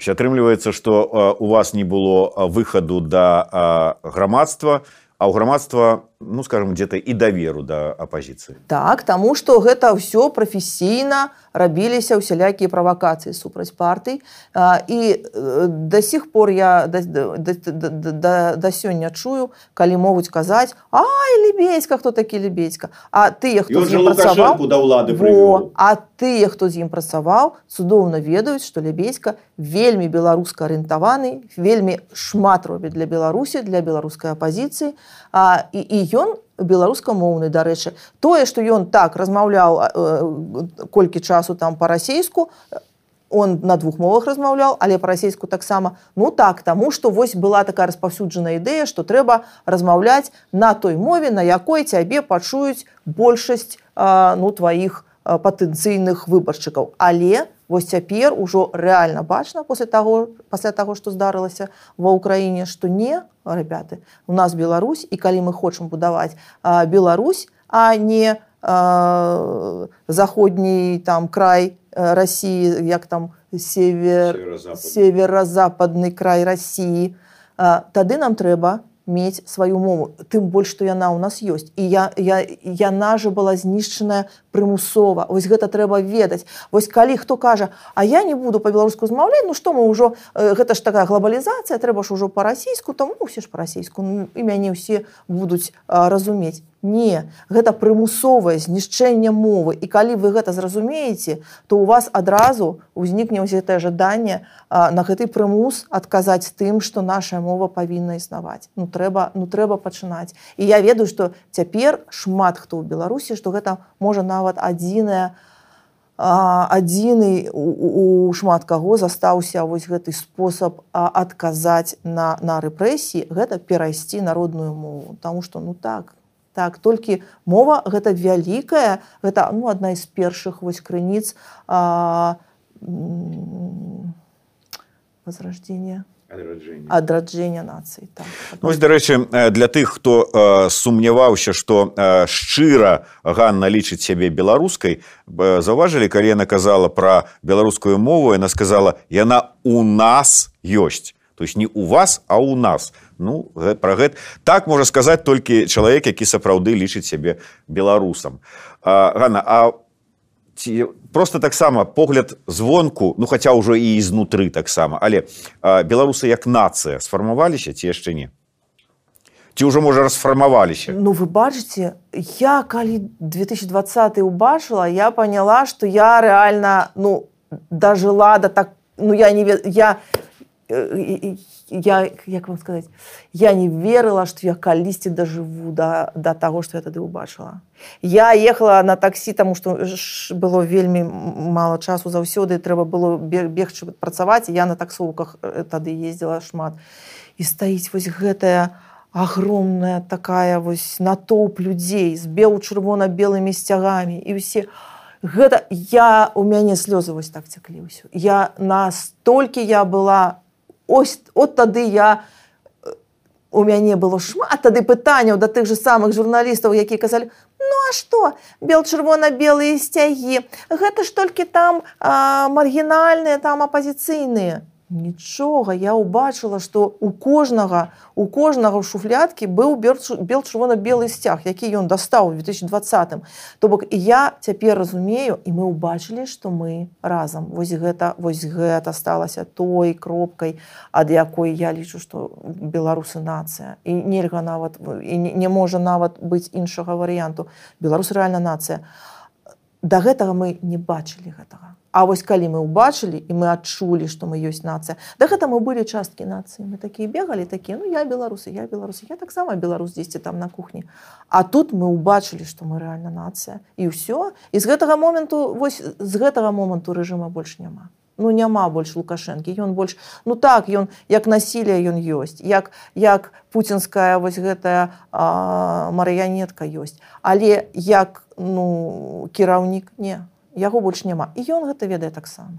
Атрымліваецца што у вас не было выхаду да грамадства а ў грамадства ну скажем где-то і даверу да апозіцыі так таму что гэта ўсё прафесійна рабіліся усялякія правакацыі супраць партый. І до сих пор я да, да, да, да, да сёння чую калі могуць казаць ай лебедзька хто такі лебедзька? А ты хто працаваў? да ўлады а тыя хто з ім працаваў цудоўна ведаюць што лебедзька вельмі беларуска арыентаваны вельмі шмат робіць для беларусі для беларускай апозіцыі а, і, і ён беларускамоўны дарэчы. Тое што ён так размаўляў э, колькі часу там па-расейску он на двух мовах размаўляў але па-расейску таксама. Ну так таму што вось была такая распаўсюджаная ідэя што трэба размаўляць на той мове на якой цябе пачуюць большасць э, ну тваіх патэнцыйных выбаршчыкаў. Але у Вось цяпер ужо рэальна бачна после таго пасля таго, што здарылася ва ўкраіне, што не ребяты у нас Беларусь і калі мы хочам будаваць Беларусь, а не заходні там край Росіі, як там север северо-западны. край Росіі, тады нам трэба мець сваю мову тым больш што яна ў нас ёсць і я, я яна же была знішчаная прымусова ось гэта трэба ведаць. Вось калі хто кажа а я не буду по-беларуску змаўляць Ну што мы ўжо э, гэта ж такая глобалізацыя трэба ж ужо па-расійску там ну, усе ж па-расійску ну, і мяне ўсе будуць разумець Не, гэта прымусовае знішчэнне мовы і калі вы гэта зразумееце, то у вас адразу ўзнікне гэтае жаданне на гэты прымус адказаць тым, што наша мова павінна існаваць. Ну трэба, ну, трэба пачынаць. І я ведаю, што цяпер шмат хто ў Беларусі, што гэта можа нават адзіная адзіны у шмат каго застаўся вось гэты спосаб адказаць на, на рэпрэсіі, гэта перайсці народную мову. Таму што ну так так толькі мова гэта вялікая гэта ну адна з першых вось крыніц возрождения. Адраджэння. Нацыі так. ну, дарэчы для тых хто э, сумняваўся што э, шчыра Ганна лічыць сябе беларускай заўважылі калі яна казала пра беларускую мову яна сказала яна у нас ёсць то есть не у вас а у нас ну про гэта так можа сказаць толькі чалавек які сапраўды лічыць сябе беларусам. Ганна а ці просто таксама погляд звонку ну хаця ўжо і ізнутры таксама. Але беларусы як нацыя сфармаваліся ці яшчэ не? Ці ўжо можа расфармаваліся? Ну вы бачыце я калі 2020 убачыла я поняла что я реально ну дожила до так ну я не я я як вам сказаць я не верыла что я калісьці дажыву да да таго что я тады убачыла я ехала на таксі тому что было вельмі мало часу заўсёды трэба было бегчы працаваць я на таксоўках э, тады ездила шмат. І стаіць вось гэтая огромная такая вось натоўп людзей з бел чырвона-белымі сцягамі і ўсе гэта я у мяне слёзы вось так цяклі ўсё. Я настолькі я была ось от тады я у мяне было шмат тады пытанняў да тых же самых журналістаў які казалі ну а что бел чырвона-белыя сцягі. Гэта ж толькі там маргінальныя там апазіцыйныя нічога я ўбачыла што у кожнага у кожнага ў шуфляткі быў бел чырвона-белы сцяг які ён дастаў у 2020 то бок я цяпер разумею і мы ўбачылі што мы разам. Вось гэта вось гэта сталася той кропкай ад якой я лічу што беларусы нацыя. І нельга нават і не можа нават быць іншага варыянту. Беларус рэальна нацыя. Да гэтага мы не бачылі гэтага А вось калі мы ўбачылі і мы адчулі, што мы ёсць нацыя. Да гэта мы былі часткі нацыі. Мы такія бегалі такія ну я беларусы, я беларусы, я таксама беларус дзесьці там на кухні. А тут мы ўбачылі, што мы рэальна нацыя і ўсё і з гэтага моманту вось з гэтага моманту рэжыма больш няма. Ну няма больш лукашэнкі ён больш ну так ён як насілля ён ёсць як як пуцінская вось гэтая марыянетка ёсць але як ну кіраўнік не яго больш няма. І ён гэта ведае таксама.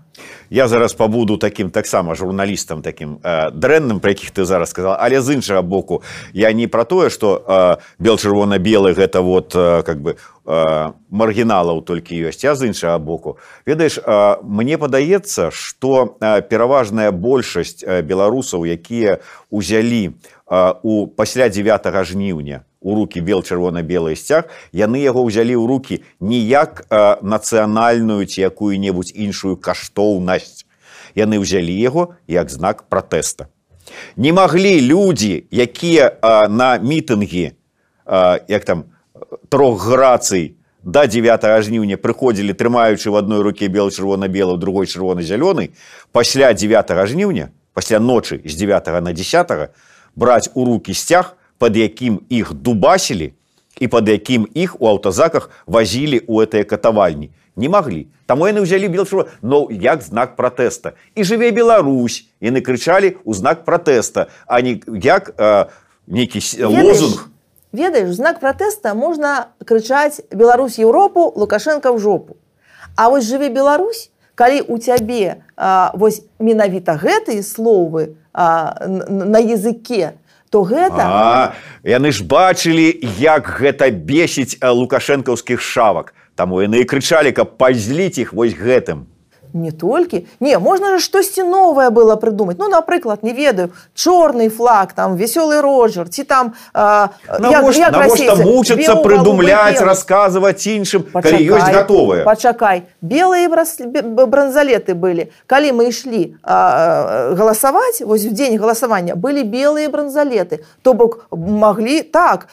Я зараз пабуду таким таксама журналістам таким э, дрэнным про якіх ты зараз сказал але з іншага боку я не про тое что э, бел чырвона-белы гэта вот э, как бы э, маргіналаў толькі ёсць. А з іншага боку. Ведаеш э, мне падаецца что э, пераважная большасць э, беларусаў якія узялі э, у пасля 9 жніўня у руки бел чырвона-белы сцяг яны яго ўзялі ў руки не як э, нацыянальную ці якую-небудзь іншую каштоўнасць. Яны ўзялі яго як знак пратэста. Не маглі людзі якія э, на мітынгі э, як там трох грацый до 9 жніўня прыходзілі трымаючы в адной руке бел чырвона-белы другой чырвона-зялёны пасля 9 жніўня пасля ночы з 9 на 10 браць у руки сцяг под якім іх дубасілі і под якім іх у аўтазаках вазілі ў гэтыя катавальні. Не маглі. Таму яны ўзялі белчу но як знак пратэста. І жыве Беларусь. Яны крычалі ў знак пратэста а не як э, нейкі лозунг. Ведаеш знак пратэста можна крычаць Беларусь Еўропу лукашенко ў жопу А вось жыве Беларусь калі у цябе а, вось менавіта гэтыя словы а, на языке то гэта? А, яны ж бачылі як гэта бесіць лукашэнкаўскіх шавак. Таму яны і крычалі каб пазліць іх вось гэтым не толькі. Не можна же штосьці новае было прыдумаць. Ну напрыклад не ведаю чорны флаг там вясёлы роджер ці там вучацца прыдумляць расказваць іншым ёсць гатовыя пачакай белые бранзалеты былі калі мы ішлі галасаваць вось в дзень галасавання былі белыя бранзалеты. То бок маглі так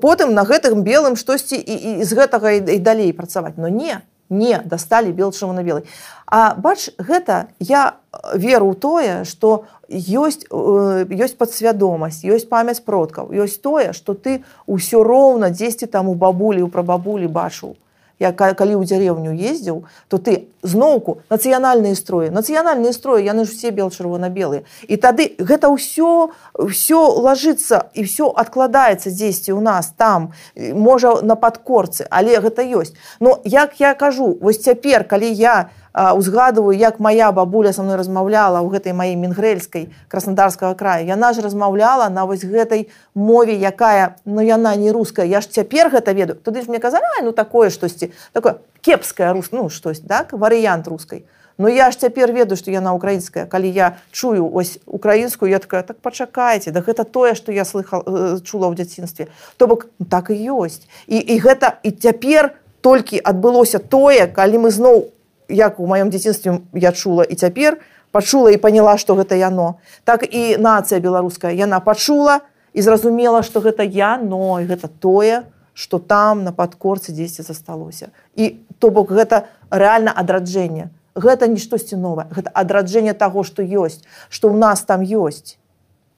потым на гэтым белым штосьці і, і з гэтага і далей працаваць. Но не не дасталі белчаму на белый. А бач гэта я веру ў тое што ёсць ёсць падсвядомасць ёсць памяць продкаў ёсць тое што ты ўсё роўна дзесьці там у бабулі ў прабабулі бачыў. Я калі ў дзярэўню ездзіў то ты зноўку нацыянальныя строі. Нацыянальныя строі яны ж усе бел чырвона-белыя і тады гэта ўсё ўсё лажыцца і все адкладаецца дзесьці ў нас там можа на падкорцы але гэта ёсць. Но як я кажу вось цяпер калі я узгадываю як моя бабуля со мной размаўляла ў гэтай маей мінгрэльскай краснодарскага краю яна ж размаўляла на вось гэтай мове якая но ну, яна не руская. Я ж цяпер гэта ведаю. Туды ж мне казала ну такое штосьці такое кепская рус ну штось так варыянт рускай но я ж цяпер ведаю што яна украінская калі я чую ось украінскую я такая так пачакайце да гэта тое што я слыхал э, чула ў дзяцінстве то бок так і ёсць і, і гэта і цяпер толькі адбылося тое калі мы зноў як у маём дзяцінстве я чула і цяпер пачула і поняла што гэта яно. Так і нацыя беларуская яна пачула і зразумела што гэта яно і гэта тое што там на падкорцы дзесьці засталося. І то бок гэта рэальна адраджэнне. Гэта не штосьці новае. Гэта адраджэнне таго што ёсць што ў нас там ёсць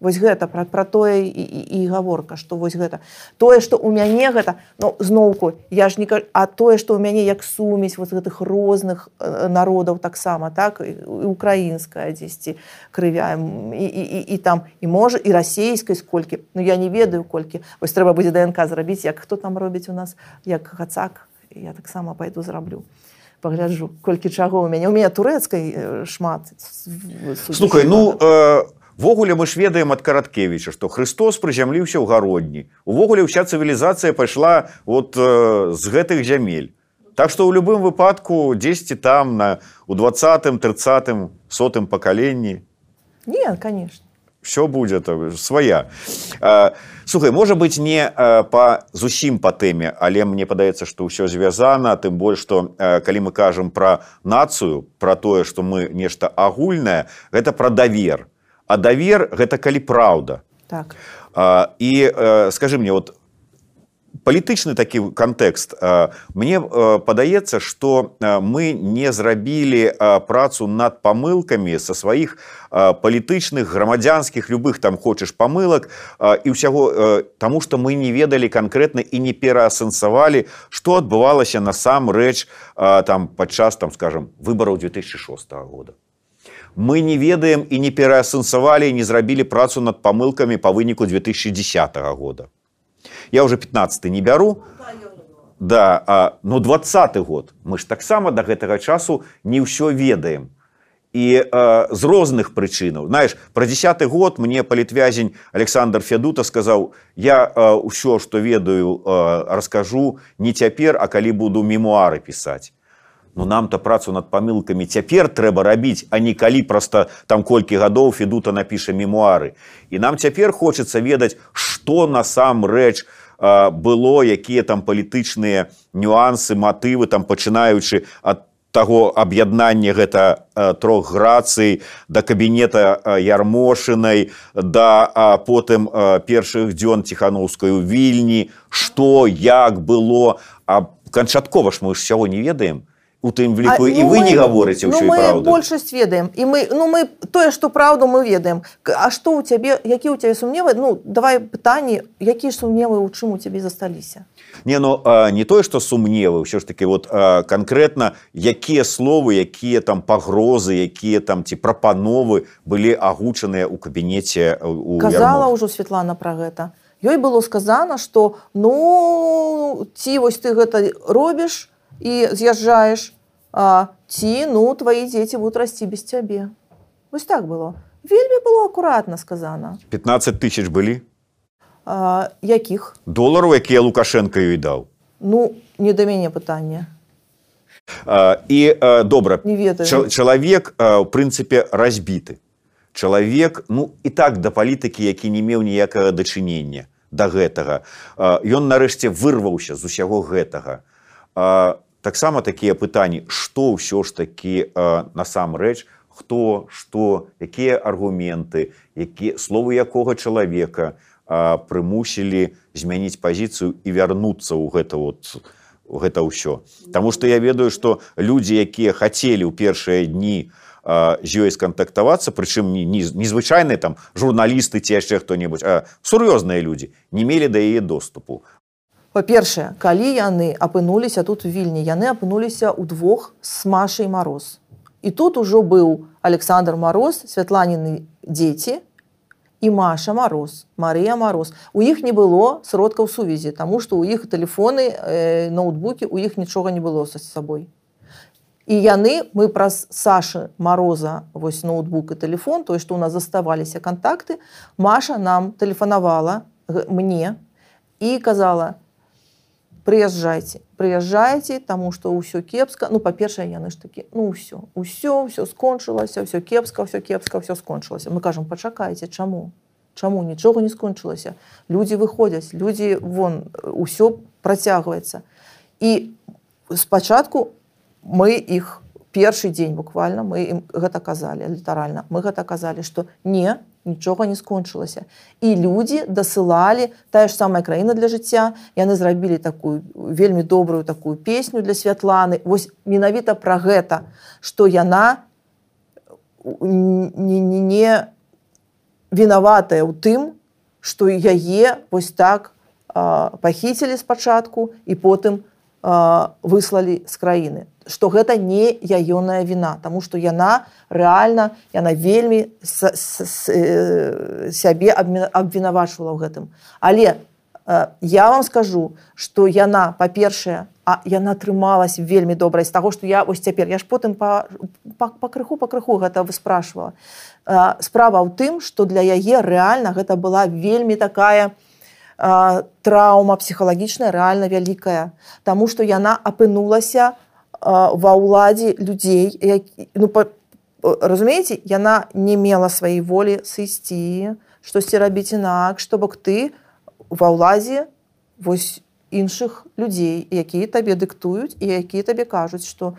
вось гэта пра, пра тое і, і, і гаворка што вось гэта. Тое што ў мяне гэта ну, зноўку я ж не а тое што ў мяне як сумесь вот гэтых розных э, народаў таксама так украінская дзесьці крывяем і, і, і, і там і можа і расійскай сколькі Ну я не ведаю колькі. Вось трэба будзе днк зрабіць як хто там робіць у нас як гацак я таксама пайду зраблю. Пагляджу колькі чаго у мяне. У мяне турэцкай шмат слухай ну э Ввогуле мы ж ведаем ад караткевіча што Христос прызямліўся ў гародні. Увогуле ўся цывілізацыя пайшла от э, з гэтых зямель. Так што ў любым выпадку дзесьці там на у двадцатым тридцатым сотым пакаленні. Не конечно. Все будзе свая. А, слухай можа быть не а, по зусім по тэме але мне падаецца что ўсё звязана тым больш что калі мы кажам про нацыю про тое что мы нешта агульнае гэта про давер а давер гэта калі праўда так. і скажи мне вот палітычны такі кантэкст мне падаецца что мы не зрабілі працу над памылкамі са сваіх палітычных грамадзянскіх любых там хочаш памылак і ўсяго таму что мы не ведалі канкрэтна і не пераасэнсавалі што адбывалася насамрэч там падчас там скажем выбараў 2006 года мы не ведаем і не пераасэнсавалі не зрабілі працу над памылкамі па выніку 2010 года. Я уже 15 не бяру. Да а, ну двадцатый год. Мы ж таксама до гэтага часу не ўсё ведаем. І а, з розных прычынаў. Знаешь про десятый год мне палітвязень александр федута сказаў я ўсё что ведаю а, раскажу не цяпер а калі буду мемуары пісаць Ну нам-то працу над памылкамі цяпер трэба рабіць, а не калі проста там колькі гадоў федута напіша мемуары. І нам цяпер хочацца ведаць, што насамрэч было, якія там палітычныя нюансы, матывы там пачынаючы ад таго аб'яднання гэта трох грацый да кабінета ярмошынай да потым першых дзён ціханаўскай у вільні. Што як было? А канчаткова ж мы ж сяго не ведаем у тым ліку і ну, вы не гаворыце ну, мы большасць ведаем і мы ну мы тое што праўду мы ведаем. А што у цябе які у цябе сумневы? Ну давай пытанні якія сумневы у чым у цябе засталіся не ну а, не тое што сумневы ўсё ж таки вот канкрэтна якія словы якія там пагрозы якія там ці прапановы былі агучаныя ў кабінеце у казала ўжо Святлана пра гэта. Ёй было сказана што ну ці вось ты гэта робіш і з'язджаеш ці ну твои дзеці будуць расці без цябе вось так было. Вельмі было акуратна сказана 15 тысяч былі а, якіх долараў якія лукашенко ёй даў ну не да мяне пытанне і добра не ведаю. чалавек у прынцыпе разбіты чалавек ну і так да палітыкі які не меў ніякага дачынення да гэтага ён нарэшце вырваўся з усяго гэтага таксама такія пытанні што ўсё ж такі насамрэч хто што якія аргументы які словы якога чалавека прымусілі змяніць пазіцыю і вярнуцца ў гэта вот гэта ўсё. Таму што я ведаю што людзі якія хацелі ў першыя дні з ёй скантактавацца прычым незвычайныя там журналісты ці яшчэ хто-небудзь сур'ёзныя людзі не мелі да яе доступу па-першае калі яны апынуліся тут вільні яны апынуліся ўдвох з машай мароз. І тут ужо быў александр мароз святланіны дзеці і маша мароз марыя мароз. У іх не было сродкаў сувязі тому что у іх тэлефоны э, ноутбукі у іх нічога не было са сабой. І яны мы праз саша мороза вось ноутбук і телефон той што у нас заставаліся контакты маша нам тэлефанавала мне і казала прыязджайце прыязджайце таму што ўсё кепска ну па-першае яны ж такі ну ўсё ўсё ўсё скончылася ўсё кепска ўсё кепска ўсё скончылася мы кажам пачакайце чаму чаму нічога не скончылася людзі выходзяць людзі вон ўсё працягваецца і спачатку мы іх першы дзень буквально мы ім гэта казалі літаральна мы гэта казалі што не нічога не скончылася і людзі дасылалі тая ж самая краіна для жыцця яны зрабілі такую вельмі добрую такую песню для святланы вось менавіта пра гэта што яна не, не, не вінаватая ў тым што яе вось так пахіцілі спачатку і потым выслалі з краіны што гэта не яёная віна Таму што яна рэальна яна вельмі с, с, с, э, сябе абвінавачвала ў гэтым. Але э, я вам скажу што яна па-першае а яна атрымалась вельмі добрай з таго што я вось цяпер я ж потым па, па, па крыху па крыху гэта выспрашвала. Э, справа ў тым што для яе рэальна гэта была вельмі такая, траўма псіхалагічная рэальна вялікая Таму што яна апынулася ва ўладзе людзей які, ну, па, разумееце яна не мела сваёй волі сысці штосьці рабіць інакш то бок ты ва ўладзе вось іншых людзей якія табе дыктуюць і якія табе кажуць што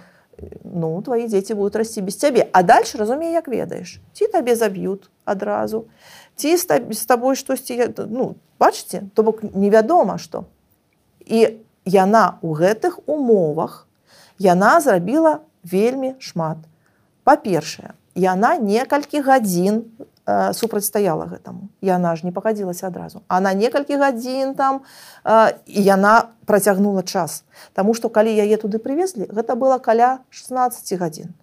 ну твои дзеці будуць расці без цябе а дальше разумей як ведаеш ці табе заб'ют адразу ці з табой штосьці ну бачыце то бок невядома што і яна ў гэтых умовах яна зрабіла вельмі шмат. Па-першае яна некалькі гадзін э, супрацьстаяла гэтаму. Яна ж не пагадзілася адразу. Она некалькі гадзін там э, яна працягнула час. Таму што калі яе туды прывезлі гэта было каля 16 гадзін.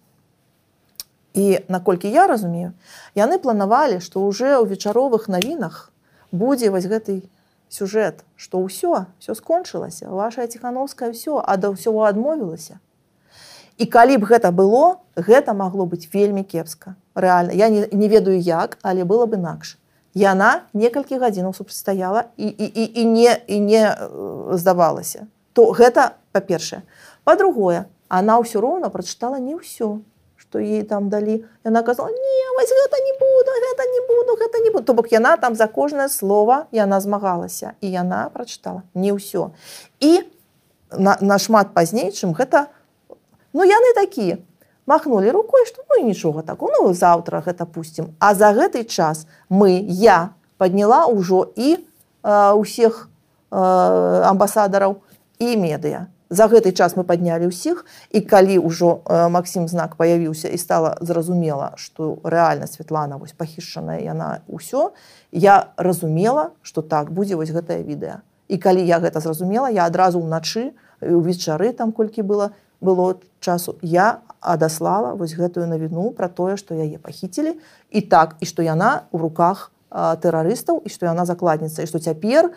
І наколькі я разумею яны планавалі што ўжо ў вечаровых навінах будзе вось гэты сюжэт што ўсё все скончылася ваша ціхановская ўсё а да ўсяго адмовілася і калі б гэта было гэта магло быць вельмі кепска. Рэальна. Я не, не ведаю як але было б інакш. Яна некалькі гадзінаў супрацьстаяла і, і, і, і не і не э, здавалася. То гэта па-першае. Па-другое она ўсё роўна прачытала не ўсё што ей там далі. Яна казала не вось гэта не буду гэта не буду гэта не буду то бок яна там за кожнае слово яна змагалася і яна прачытала. Не ўсё. І нашмат на пазней чым гэта ну яны такія. Махнули рукой што ну нічога так ну заўтра гэта пусцім а за гэты час мы я подняла ўжо і э, усіх э, амбасадараў і медыя. За гэты час мы паднялі ўсіх і калі ўжо э, Масім знак паявіўся і стала зразумела, што рэальна Святлана вось пахішчаная яна ўсё, я разумела, што так будзе вось гэтае відэа. І калі я гэта зразумела, я адразу ўначы увечары там колькі было было часу. Я адаслала вось гэтую навіну пра тое, што яе пахіцілі і так і што яна ў руках тэрарыстаў і што яна закладніца і што цяпер,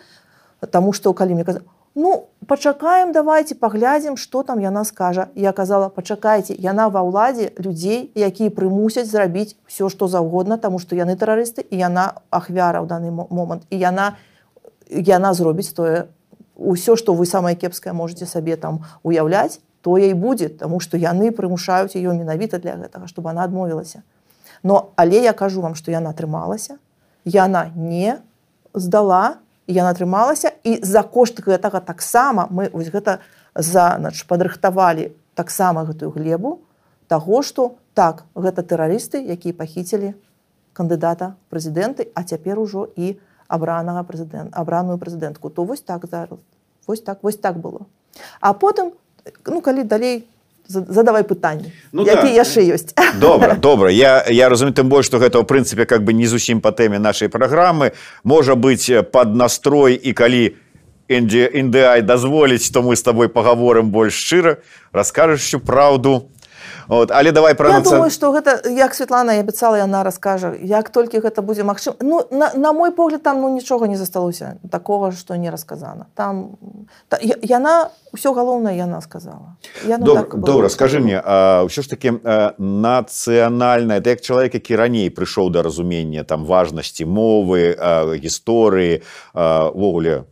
Таму што калі мне каза ну пачакаем давайте паглядзім что там яна скажа я казала пачакайце яна ва ўладзе людзей якія прымусяць зрабіць все что заўгодна тому что яны тэрарысты і яна ахвяра ў даны момант і яна яна зробіць тое ўсё что вы самае кепскае можете сабе там уяўляць тое і будзе тому что яны прымушаюць ее менавіта для гэтага чтобы она адмовілася но але я кажу вам что яна атрымалася яна не здала яна атрымалася і за кошт гэтага таксама мы вось гэта занач падрыхтавалі таксама гэтую глебу таго што так гэта тэрарысты якія пахіцілі кандыдата прэзідэнты а цяпер ужо і абранага прэзідэнт абраную прэзідэнтку. То вось так зараз вось так вось так было. А потым ну калі далей задавай пытанні. Ну, які да. яшчэ ёсць. (laughs) Добра добра. Я я разумею тым больш што гэта ў прынцыпе как бы не зусім па тэме нашай праграмы. Можа быць под настрой і калі індыай дазволіць то мы з табой пагаворым больш шчыра раскажаш всю праўду Вот. Але давай пра наца... думаю, што гэта як Святлана абяцала яна раскажа як толькі гэта будзе магчым ну, на, на мой погляд там ну нічога не засталося такого што не расказана там та, яна ўсё галоўнае яна сказала. Я, ну, Доб, так добра скажи мне ўсё ж таки нацыянальная як чалавек які раней прыйшоў да разумення там важнасці мовы гісторыі ввогуле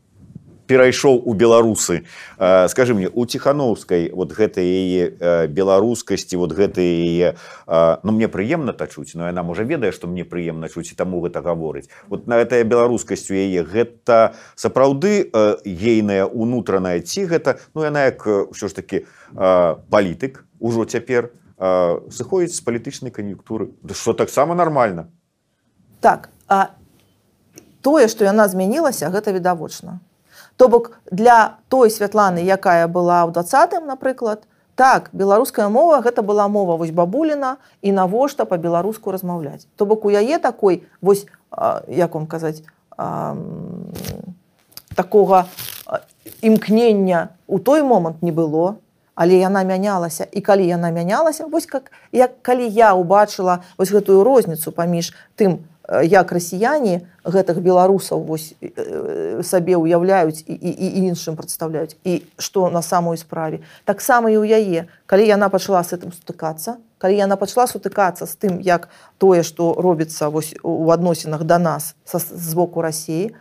перайшоў у беларусы. Скажи мне у ціхановскай вот гэтай яе беларускасці вот гэта яе ну мне прыемна тачуць но яна можа ведае што мне прыемна чуць і таму гэта гаворыць. Вот на гэтая беларускасць у яе гэта сапраўды ейная унутраная ці гэта ну яна як ўсё ж таки палітык ужо цяпер сыходзіць з палітычнай кан'юнктуры. Что таксама нормально так а тое што яна змянілася гэта відавочна то бок для той святланы якая была ў двадцатым напрыклад так беларуская мова гэта была мова вось бабуліна і навошта по-беларуску размаўляць? То бок у яе такой вось як вам казаць а, такога імкнення у той момант не было але яна мянялася. І калі яна мянялася вось как як калі я убачыла вось гэтую розніцу паміж тым як расіяне гэтых беларусаў вось сабе ўяўляюць і, і, і іншым прадстаўляюць і што на самой справе. Таксама і ў яе. Калі яна пачала с этим сутыкацца калі яна пачала сутыкацца з тым як тое што робіцца вось у адносінах да нас са, з боку рассіі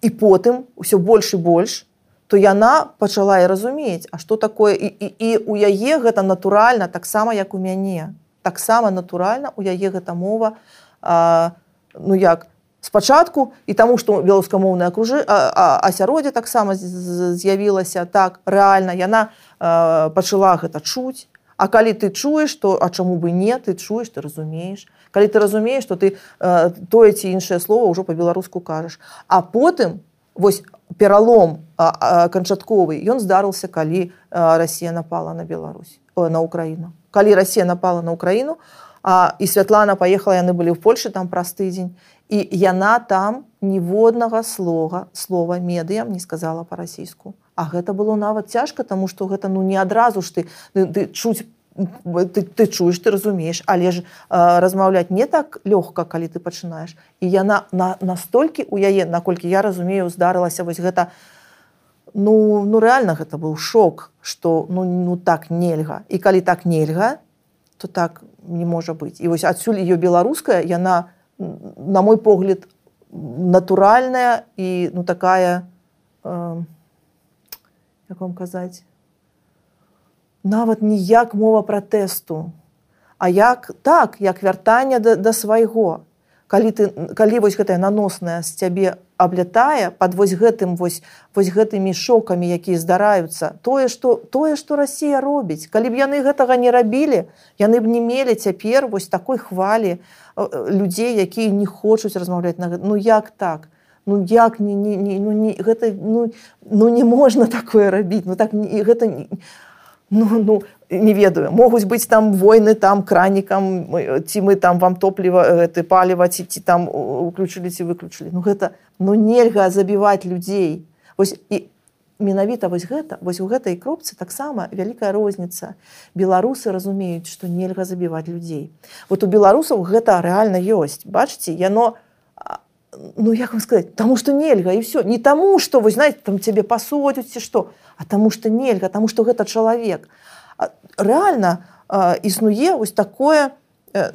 і потым усё больш і больш то яна пачала і разумець А што такое і, і, і у яе гэта натуральна таксама як у мяне. Таксама натуральна у яе гэта мова а, ну як спачатку і таму што беларускамоўнае акружы асяроддзе таксама з'явілася так рэальна яна э, пачала гэта чуць А калі ты чуеш то а чаму бы не ты чуеш ты разумееш калі ты разумееш то ты э, тое ці іншае слово ўжо по-беларуску кажаш а потым вось пералом канчатковы ён здарыўся калі э, Росія напала на Беларусь на Украіну калі Росія напала на Украіну а, і Святлана паехала яны былі ў Польшы там праз тыдзень і яна там ніводнага слога слова медыям не сказала па-расійску А гэта было нават цяжка тому что гэта ну не адразу ж ты, ты, ты чуць ты, ты чуеш ты разумееш. Але ж размаўляць не так лёгка калі ты пачынаеш. І яна на настолькі у яе наколькі я разумею здарылася вось гэта ну ну реально гэта быў шок что ну ну так нельга. І калі так нельга то так не можа быць. І вось адсюль ее беларуская яна на мой погляд натуральная і ну такая э, як вам казаць нават ніяк мова пратэсту а як так як вяртання да, да свайго калі ты калі вось гэтая наносная з цябе аблятае под вось гэтым вось вось гэтымі шокамі якія здараюцца тое что тое что Росія робіць. Калі б яны гэтага не рабілі яны б не мелі цяпер вось такой хвалі людзей якія не хочуць размаўляць на гэта ну як так? Ну як не не, не ну не гэта ну ну не можна такое рабіць ну так не, гэта не ну ну не ведаю. Могуць быць там войны там кранікам ці мы там вам топліва ты паліва ці ці там уключылі ці выключылі. Ну гэта ну нельга забіваць людзей. Вось і менавіта вось гэта вось у гэтай кропцы таксама вялікая розніца. Беларусы разумеюць што нельга забіваць людзей. Вот у беларусаў гэта рэальна ёсць. Бачце яно ну як вам сказать таму что нельга і все не таму что вы знаете там цябе пасудзяць ці што а таму что нельга таму что гэта чалавек реально існуе вось такое э,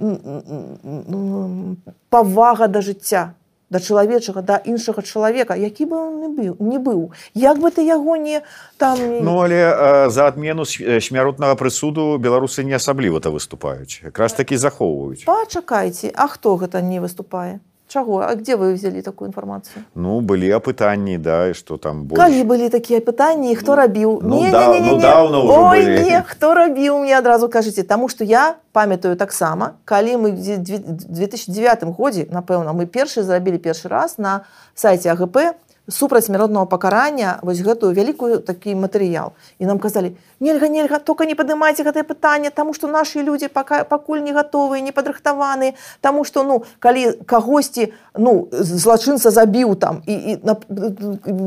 павага да жыцця да чалавечага да іншага чалавека які бы он не быў не быў. Як бы ты яго не там ну але за адмену смяротнага прысуду беларусы не асабліва-то выступаюць якраз такі захоўваюць. Пачакайце А хто гэта не выступае Чаго А где вы взялі такую інфармацыю Ну былі апытанні да што там больш... калі былі такія пытанні хто ну, рабіў ну, не, да, не, не, не, не. Ну, Ой, не, хто рабіў мне адразу кажаце Таму што я памятаю таксама калі мы 2009 годзе напэўна мы першы зрабілі першы раз на сайце АГП супраць смяротного пакарання вось гэтую вялікую такі матэрыял. І нам казалі нельга нельга только не падымайце гэтае пытанне тому что нашы людзі пока пакуль не гатовыя не падрыхтаваны тому что ну калі кагосьці ну злачынца забіў там і, і на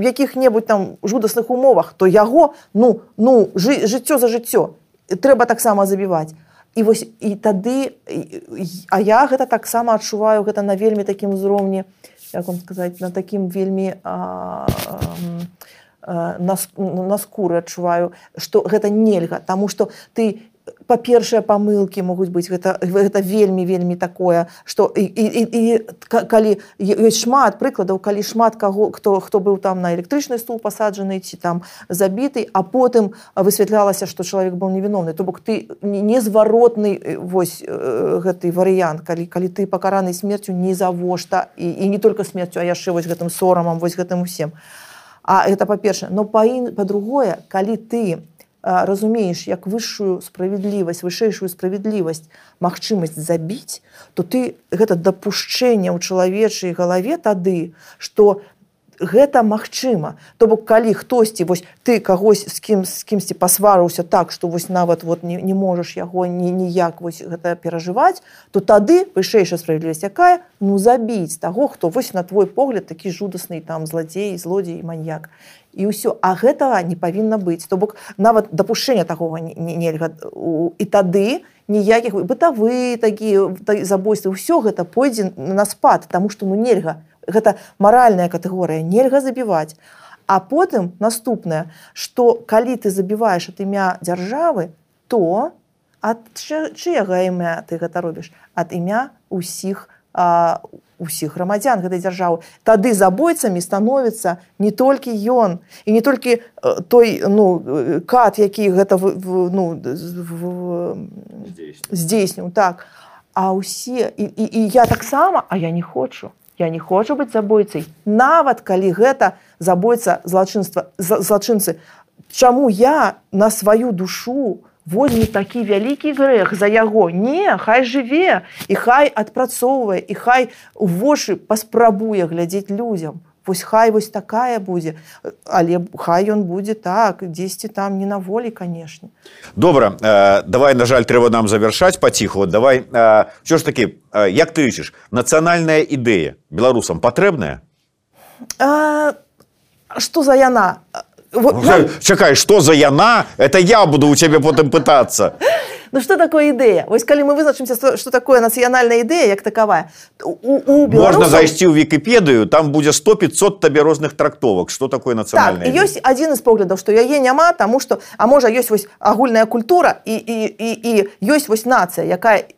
якіх-небудзь там жудасных умовах то яго ну ну жы, жыццё за жыццё трэба таксама забіваць і вось і тады а я гэта таксама адчуваю гэта на вельмі такім узроўні як вам сказаць на такім вельмі а, а, на, на скуры адчуваю што гэта нельга Таму што ты па-першае памылкі могуць быць гэта гэта вельмі вельмі такое что і, і, і, калі ёсць шмат прыкладаў калі шмат каго хто хто быў там на электрычны стул пасаджаны ці там забіты а потым высвятлялася что чалавек был невіновны то бок ты незваротны вось гэты варыянт калі калі ты пакараны смерцю не завошта і, і не только смерцю а яшчэ вось гэтым сорамам вось гэтым усім. А это па-першае. Но па па-другое калі ты не разумееш як высшую справядлівасць вышэйшую справядлівасць магчымасць забіць то ты гэта дапушчэнне ў чалавечай галаве тады что гэта магчыма. То бок калі хтосьці вось ты кагось з кім з кімсьці пасварыўся так што вось нават вот не, не можаш яго ні ніяк вось гэта перажываць то тады вышэйшая справядлівасць якая ну забіць таго хто вось на твой погляд такі жудасны там злодзей злодзей маньяк. І ўсё. А гэтага не павінна быць. То бок нават дапушэння такого нельга. І тады ніякіх бытавы такі забойствы ўсё гэта пойдзе на спад тому что ну нельга гэта маральная катэгорыя нельга забіваць. А потым наступнае что калі ты забіваеш ад імя дзяржавы то ад чыяга імя ты гэта робіш? Ад імя усіх у усіх грамадзян гэтай дзяржавы. Тады забойцамі становіцца не толькі ён і не толькі той ну кат які гэта ну, здзейсніў. так. А ўсе і, і, і я таксама а я не хочу я не хочу быць забойцай нават калі гэта забойца злачынства злачынцы. Чаму я на сваю душу у возьме такі вялікі грэх за яго? Не хай жыве і хай адпрацоўвае і хай у вошы паспрабуе глядзець людзям вось хай вось такая будзе але хай ён будзе так дзесьці там не на волі канешне добра э, давай на жаль трэба нам завяршаць паціху давай э, що ж такі э, як ты лічыш нацыянальная ідэя беларусам патрэбная что за яна? Вот, ну, чакай что за яна? Это я буду у цябе потым пытаться Ну что такое ідэя вось калі мы вызначымся что такое нацыянальная ідэя як такавая у, у беларусаў... можна зайсці ў вікіпедыю там будзе 100 500 табе розных трактовак что такое нацыянальная так, ёсць адзін з поглядаў што яе няма таму что а можа ёсць вось агульная культура і, і, і, і ёсць вось нацыя якая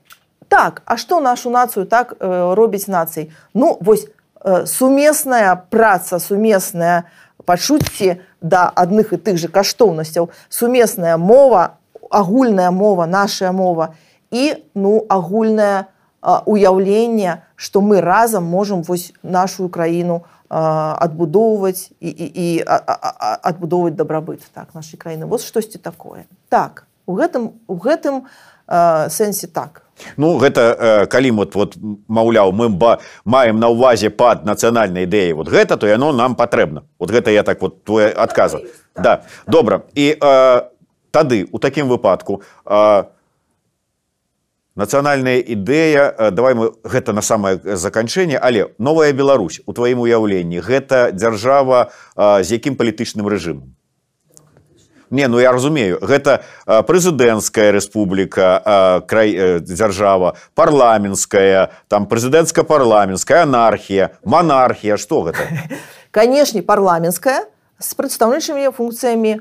так а што нашу нацыю так э, робіць нацый ну вось э, сумесная праца сумесная пачуцці да адных і тых же каштоўнасцяў сумесная мова агульная мова наша мова і ну агульнае уяўленне што мы разам можам вось нашу краіну адбудоўваць і, і, і адбудоўваць дабрабыт так нашай краіны вот штосьці такое. Так у гэтым у гэтым сэнсе так. Ну гэта э, калі вот, вот маўляў мы ба, маем на ўвазе пад нацыянальнай ідэі вот гэта то яно нам патрэбна. Вот гэта я так вот твой адказа да добра. І э, тады у такім выпадку э, нацыянальная ідэя э, давай мы гэта на самае заканчэнне але новая Беларусь у тваім уяўленні гэта дзяржава э, з якім палітычным рэжымам? Не ну я разумею гэта прэзідэнцкая рэспубліка край дзяржава парламенская там прэзідэнцка-парламенская анархія монархія что гэта? Канешне парламенская з прадстаўнічымі функцыямі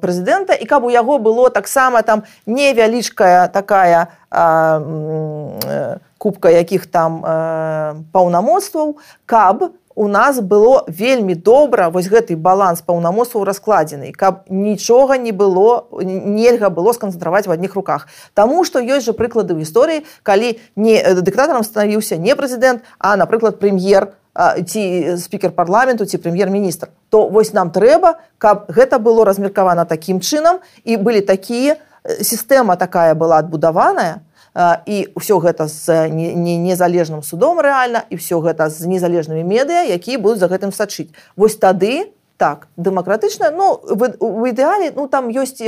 прэзідэнта і каб у яго было таксама там невялічкая такая кубка якіх там паўнамоцтваў каб у нас было вельмі добра вось гэты баланс паўнамоцтваў раскладзены каб нічога не было нельга было сканцэнтраваць в адных руках. Таму што ёсць жа прыклады ў гісторыі калі не э, дыктатарам станавіўся не прэзідэнт а напрыклад прэм'ер ці спікер парламенту ці прэм'ер-міністр. То вось нам трэба каб гэта было размеркавана такім чынам. І былі такія сістэма такая была адбудаваная і ўсё гэта з незалежным судом рэальна і ўсё гэта з незалежнымі медыа якія будуць за гэтым сачыць. Вось тады так дэмакратычна ну у ідэале ну там ёсць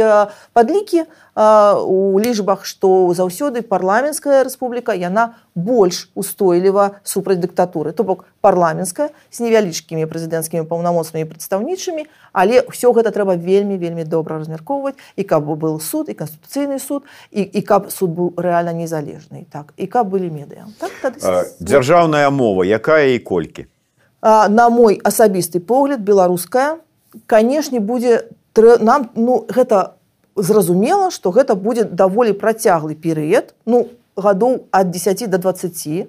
падлікі у лічбах што заўсёды парламенская рэспубліка яна больш устойліва супраць дыктатуры то бок парламенская з невялічкімі прэзідэнцкімі паўнамоцнымі прадстаўнічымі але ўсё гэта трэба вельмі вельмі добра размяркоўваць і каб был суд і канстытуцыйны суд і, і каб суд быў рэальна незалежны так і каб былі медыа. Так, дзяржаўная мова якая і колькі на мой асабісты погляд беларуская канешне будзе нам ну гэта зразумела што гэта будзе даволі працяглы перыяд ну гадоў ад 10 до 20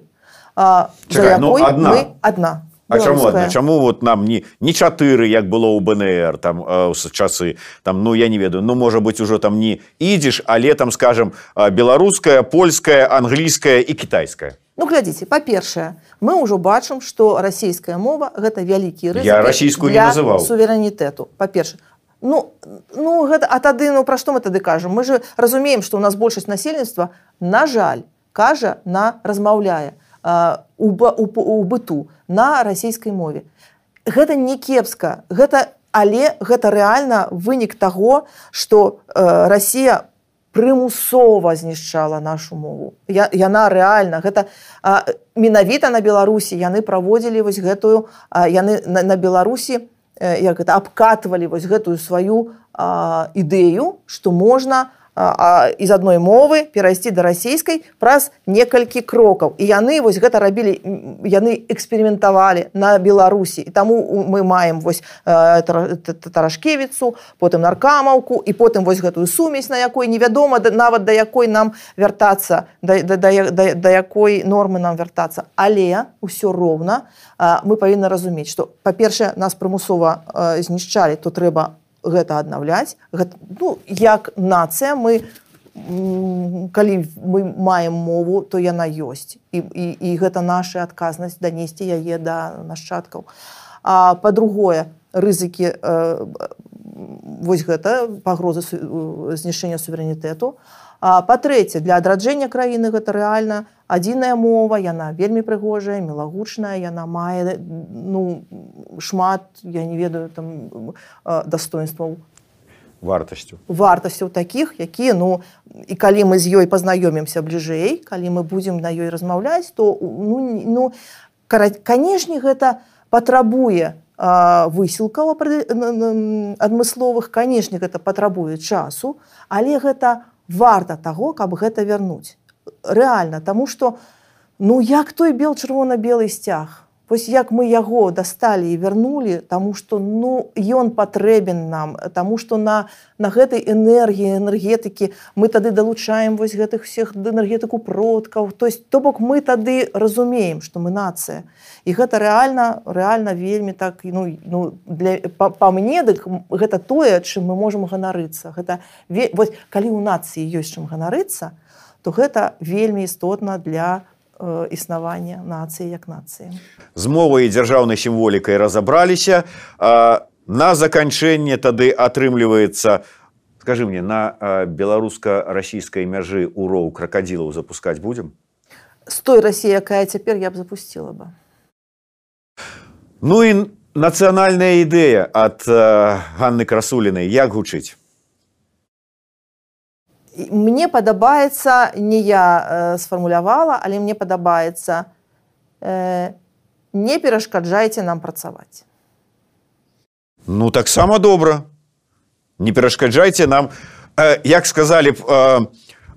а, Чакай, ну, одна. мы одна А чаму адна? чаму вот нам не не чатыры як было ў БНР там э, часы там ну я не ведаю ну можа быть ужо там не ідзеш але там скажем беларуская польская англійская і кітайская Ну глядзіце па-першае мы ўжо бачым што расійская мова гэта вялікі я расійскую не называў. суверэнітэту па-перша Ну, ну гэта а тады ну пра што мы тады кажам? Мы же разумеем што у нас большасць насельніцтва на жаль кажа на размаўляе у, у, у быту на расійскай мове. Гэта не кепска, гэта, але гэта рэальна вынік таго, што э, Расія прымусова знішчала нашу мову. Я, яна рэальна гэта менавіта на Беларусі яны праводзілі вось гэтую яны на, на Беларусі як гэта абкатвалі вось гэтую сваю а, ідэю, што можна, з адной мовы перайсці да расійскай праз некалькі крокаў і яны вось гэта рабілі яны эксперыментавалі на беларусі. Таму мы маем вось таражкевіцу потым наркамаўку і потым вось гэтую сумесь на якой невядома нават да якой нам вяртацца да, да, да, да, да якой нормы нам вяртацца. Але ўсё роўна мы павінны разумець што па-першае нас прымусова знішчалі то трэба гэта аднаўляць. Гэта, ну, як нацыя мы калі мы маем мову то яна ёсць. І, і, і гэта наша адказнасць данесці яе да нашчадкаў. А па-другое рызыкі э, вось гэта пагрозы знішэння суверэнітэту па-трэцяе для адраджэння краіны гэта рэальна адзіная мова яна вельмі прыгожая мілагучная яна мае ну шмат я не ведаю там дастоинстваў вартасцю. Вартасцяў таких якія ну і калі мы з ёй пазнаёмімся бліжэй калі мы будзем на ёй размаўляць то ну, ну канешне гэта патрабуе высілкаў адмысловых канешне гэта патрабуе часу але гэта варта таго каб гэта вярнуць. Рэальна таму што ну як той бел чырвона-белы сцяг вось як мы яго дасталі і вярнулі таму што ну ён патрэбен нам таму што на на гэтай энергіі энергетыкі мы тады далучаем вось гэтых всех энергетыку продкаў. То есть то бок мы тады разумеем што мы нацыя. І гэта рэальна рэальна вельмі так ну ну для па, па мне дык гэта тое чым мы можемм ганарыцца. Гэта вось калі ў нацыі ёсць чым ганарыцца то гэта вельмі істотна для існавання нацыі як нацыі. З мовай і дзяржаўнай сімволікай разабраліся. На заканчэнне тады атрымліваецца, скажы мне на беларуска-расійскай мяжы уроў кракадзілаў запускаць будзем. З той рассіі, якая цяпер я б запусціла бы. Ну і нацыянальная ідэя ад Ганны красулінай як гучыць мне падабаецца не я э, сфармулявала але мне падабаецца э, не перашкаджайце нам працаваць ну таксама добра не перашкаджайце нам э, як сказалі б э,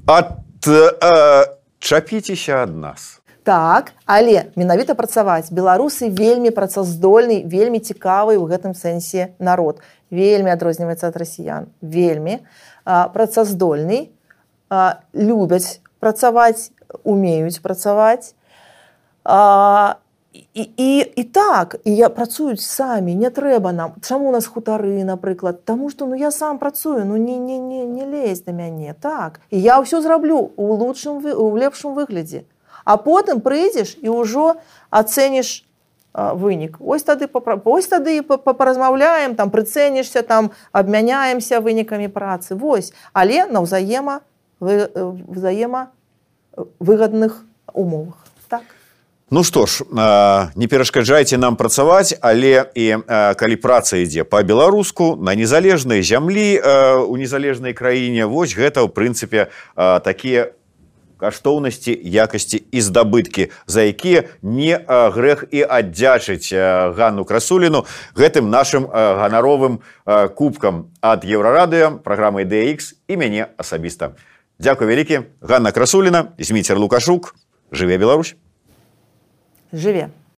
ад э, чапіцеся ад нас так але менавіта працаваць беларусы вельмі працаздольны вельмі цікавы ў гэтым сэнсе народ. Вельмі адрозніваецца ад расіян. Вельмі а працаздольны любяць працаваць умеюць працаваць. І, і, і так і я працуюць самі не трэба нам. Чаму у нас хутары напрыклад? Таму што ну я сам працую ну не не не не лезь да мяне так. І я ўсё зраблю у лучшым у лепшым выглядзе. А потым прыйдзеш і ўжо ацэніш вынік. Ось тады ось тады паразмаўляем там прыцэнішся там абмяняемся вынікамі працы. Вось. Але на ўзаема взаема выгадных умовах. Так? Ну што ж не перашкаджайце нам працаваць але і калі праца ідзе па-беларуску на незалежнай зямлі у незалежнай краіне вось гэта ў прынцыпе такія каштоўнасці якасці і здабыткі за якія не грэх і аддзячыць ганну красуліну гэтым нашим ганаровым кубкам ад еўрарадыё праграмы DX і мяне асабіста. Дякую вялікі Ганна красуліна зміцер лукашук. Жыве Беларусь. Жыве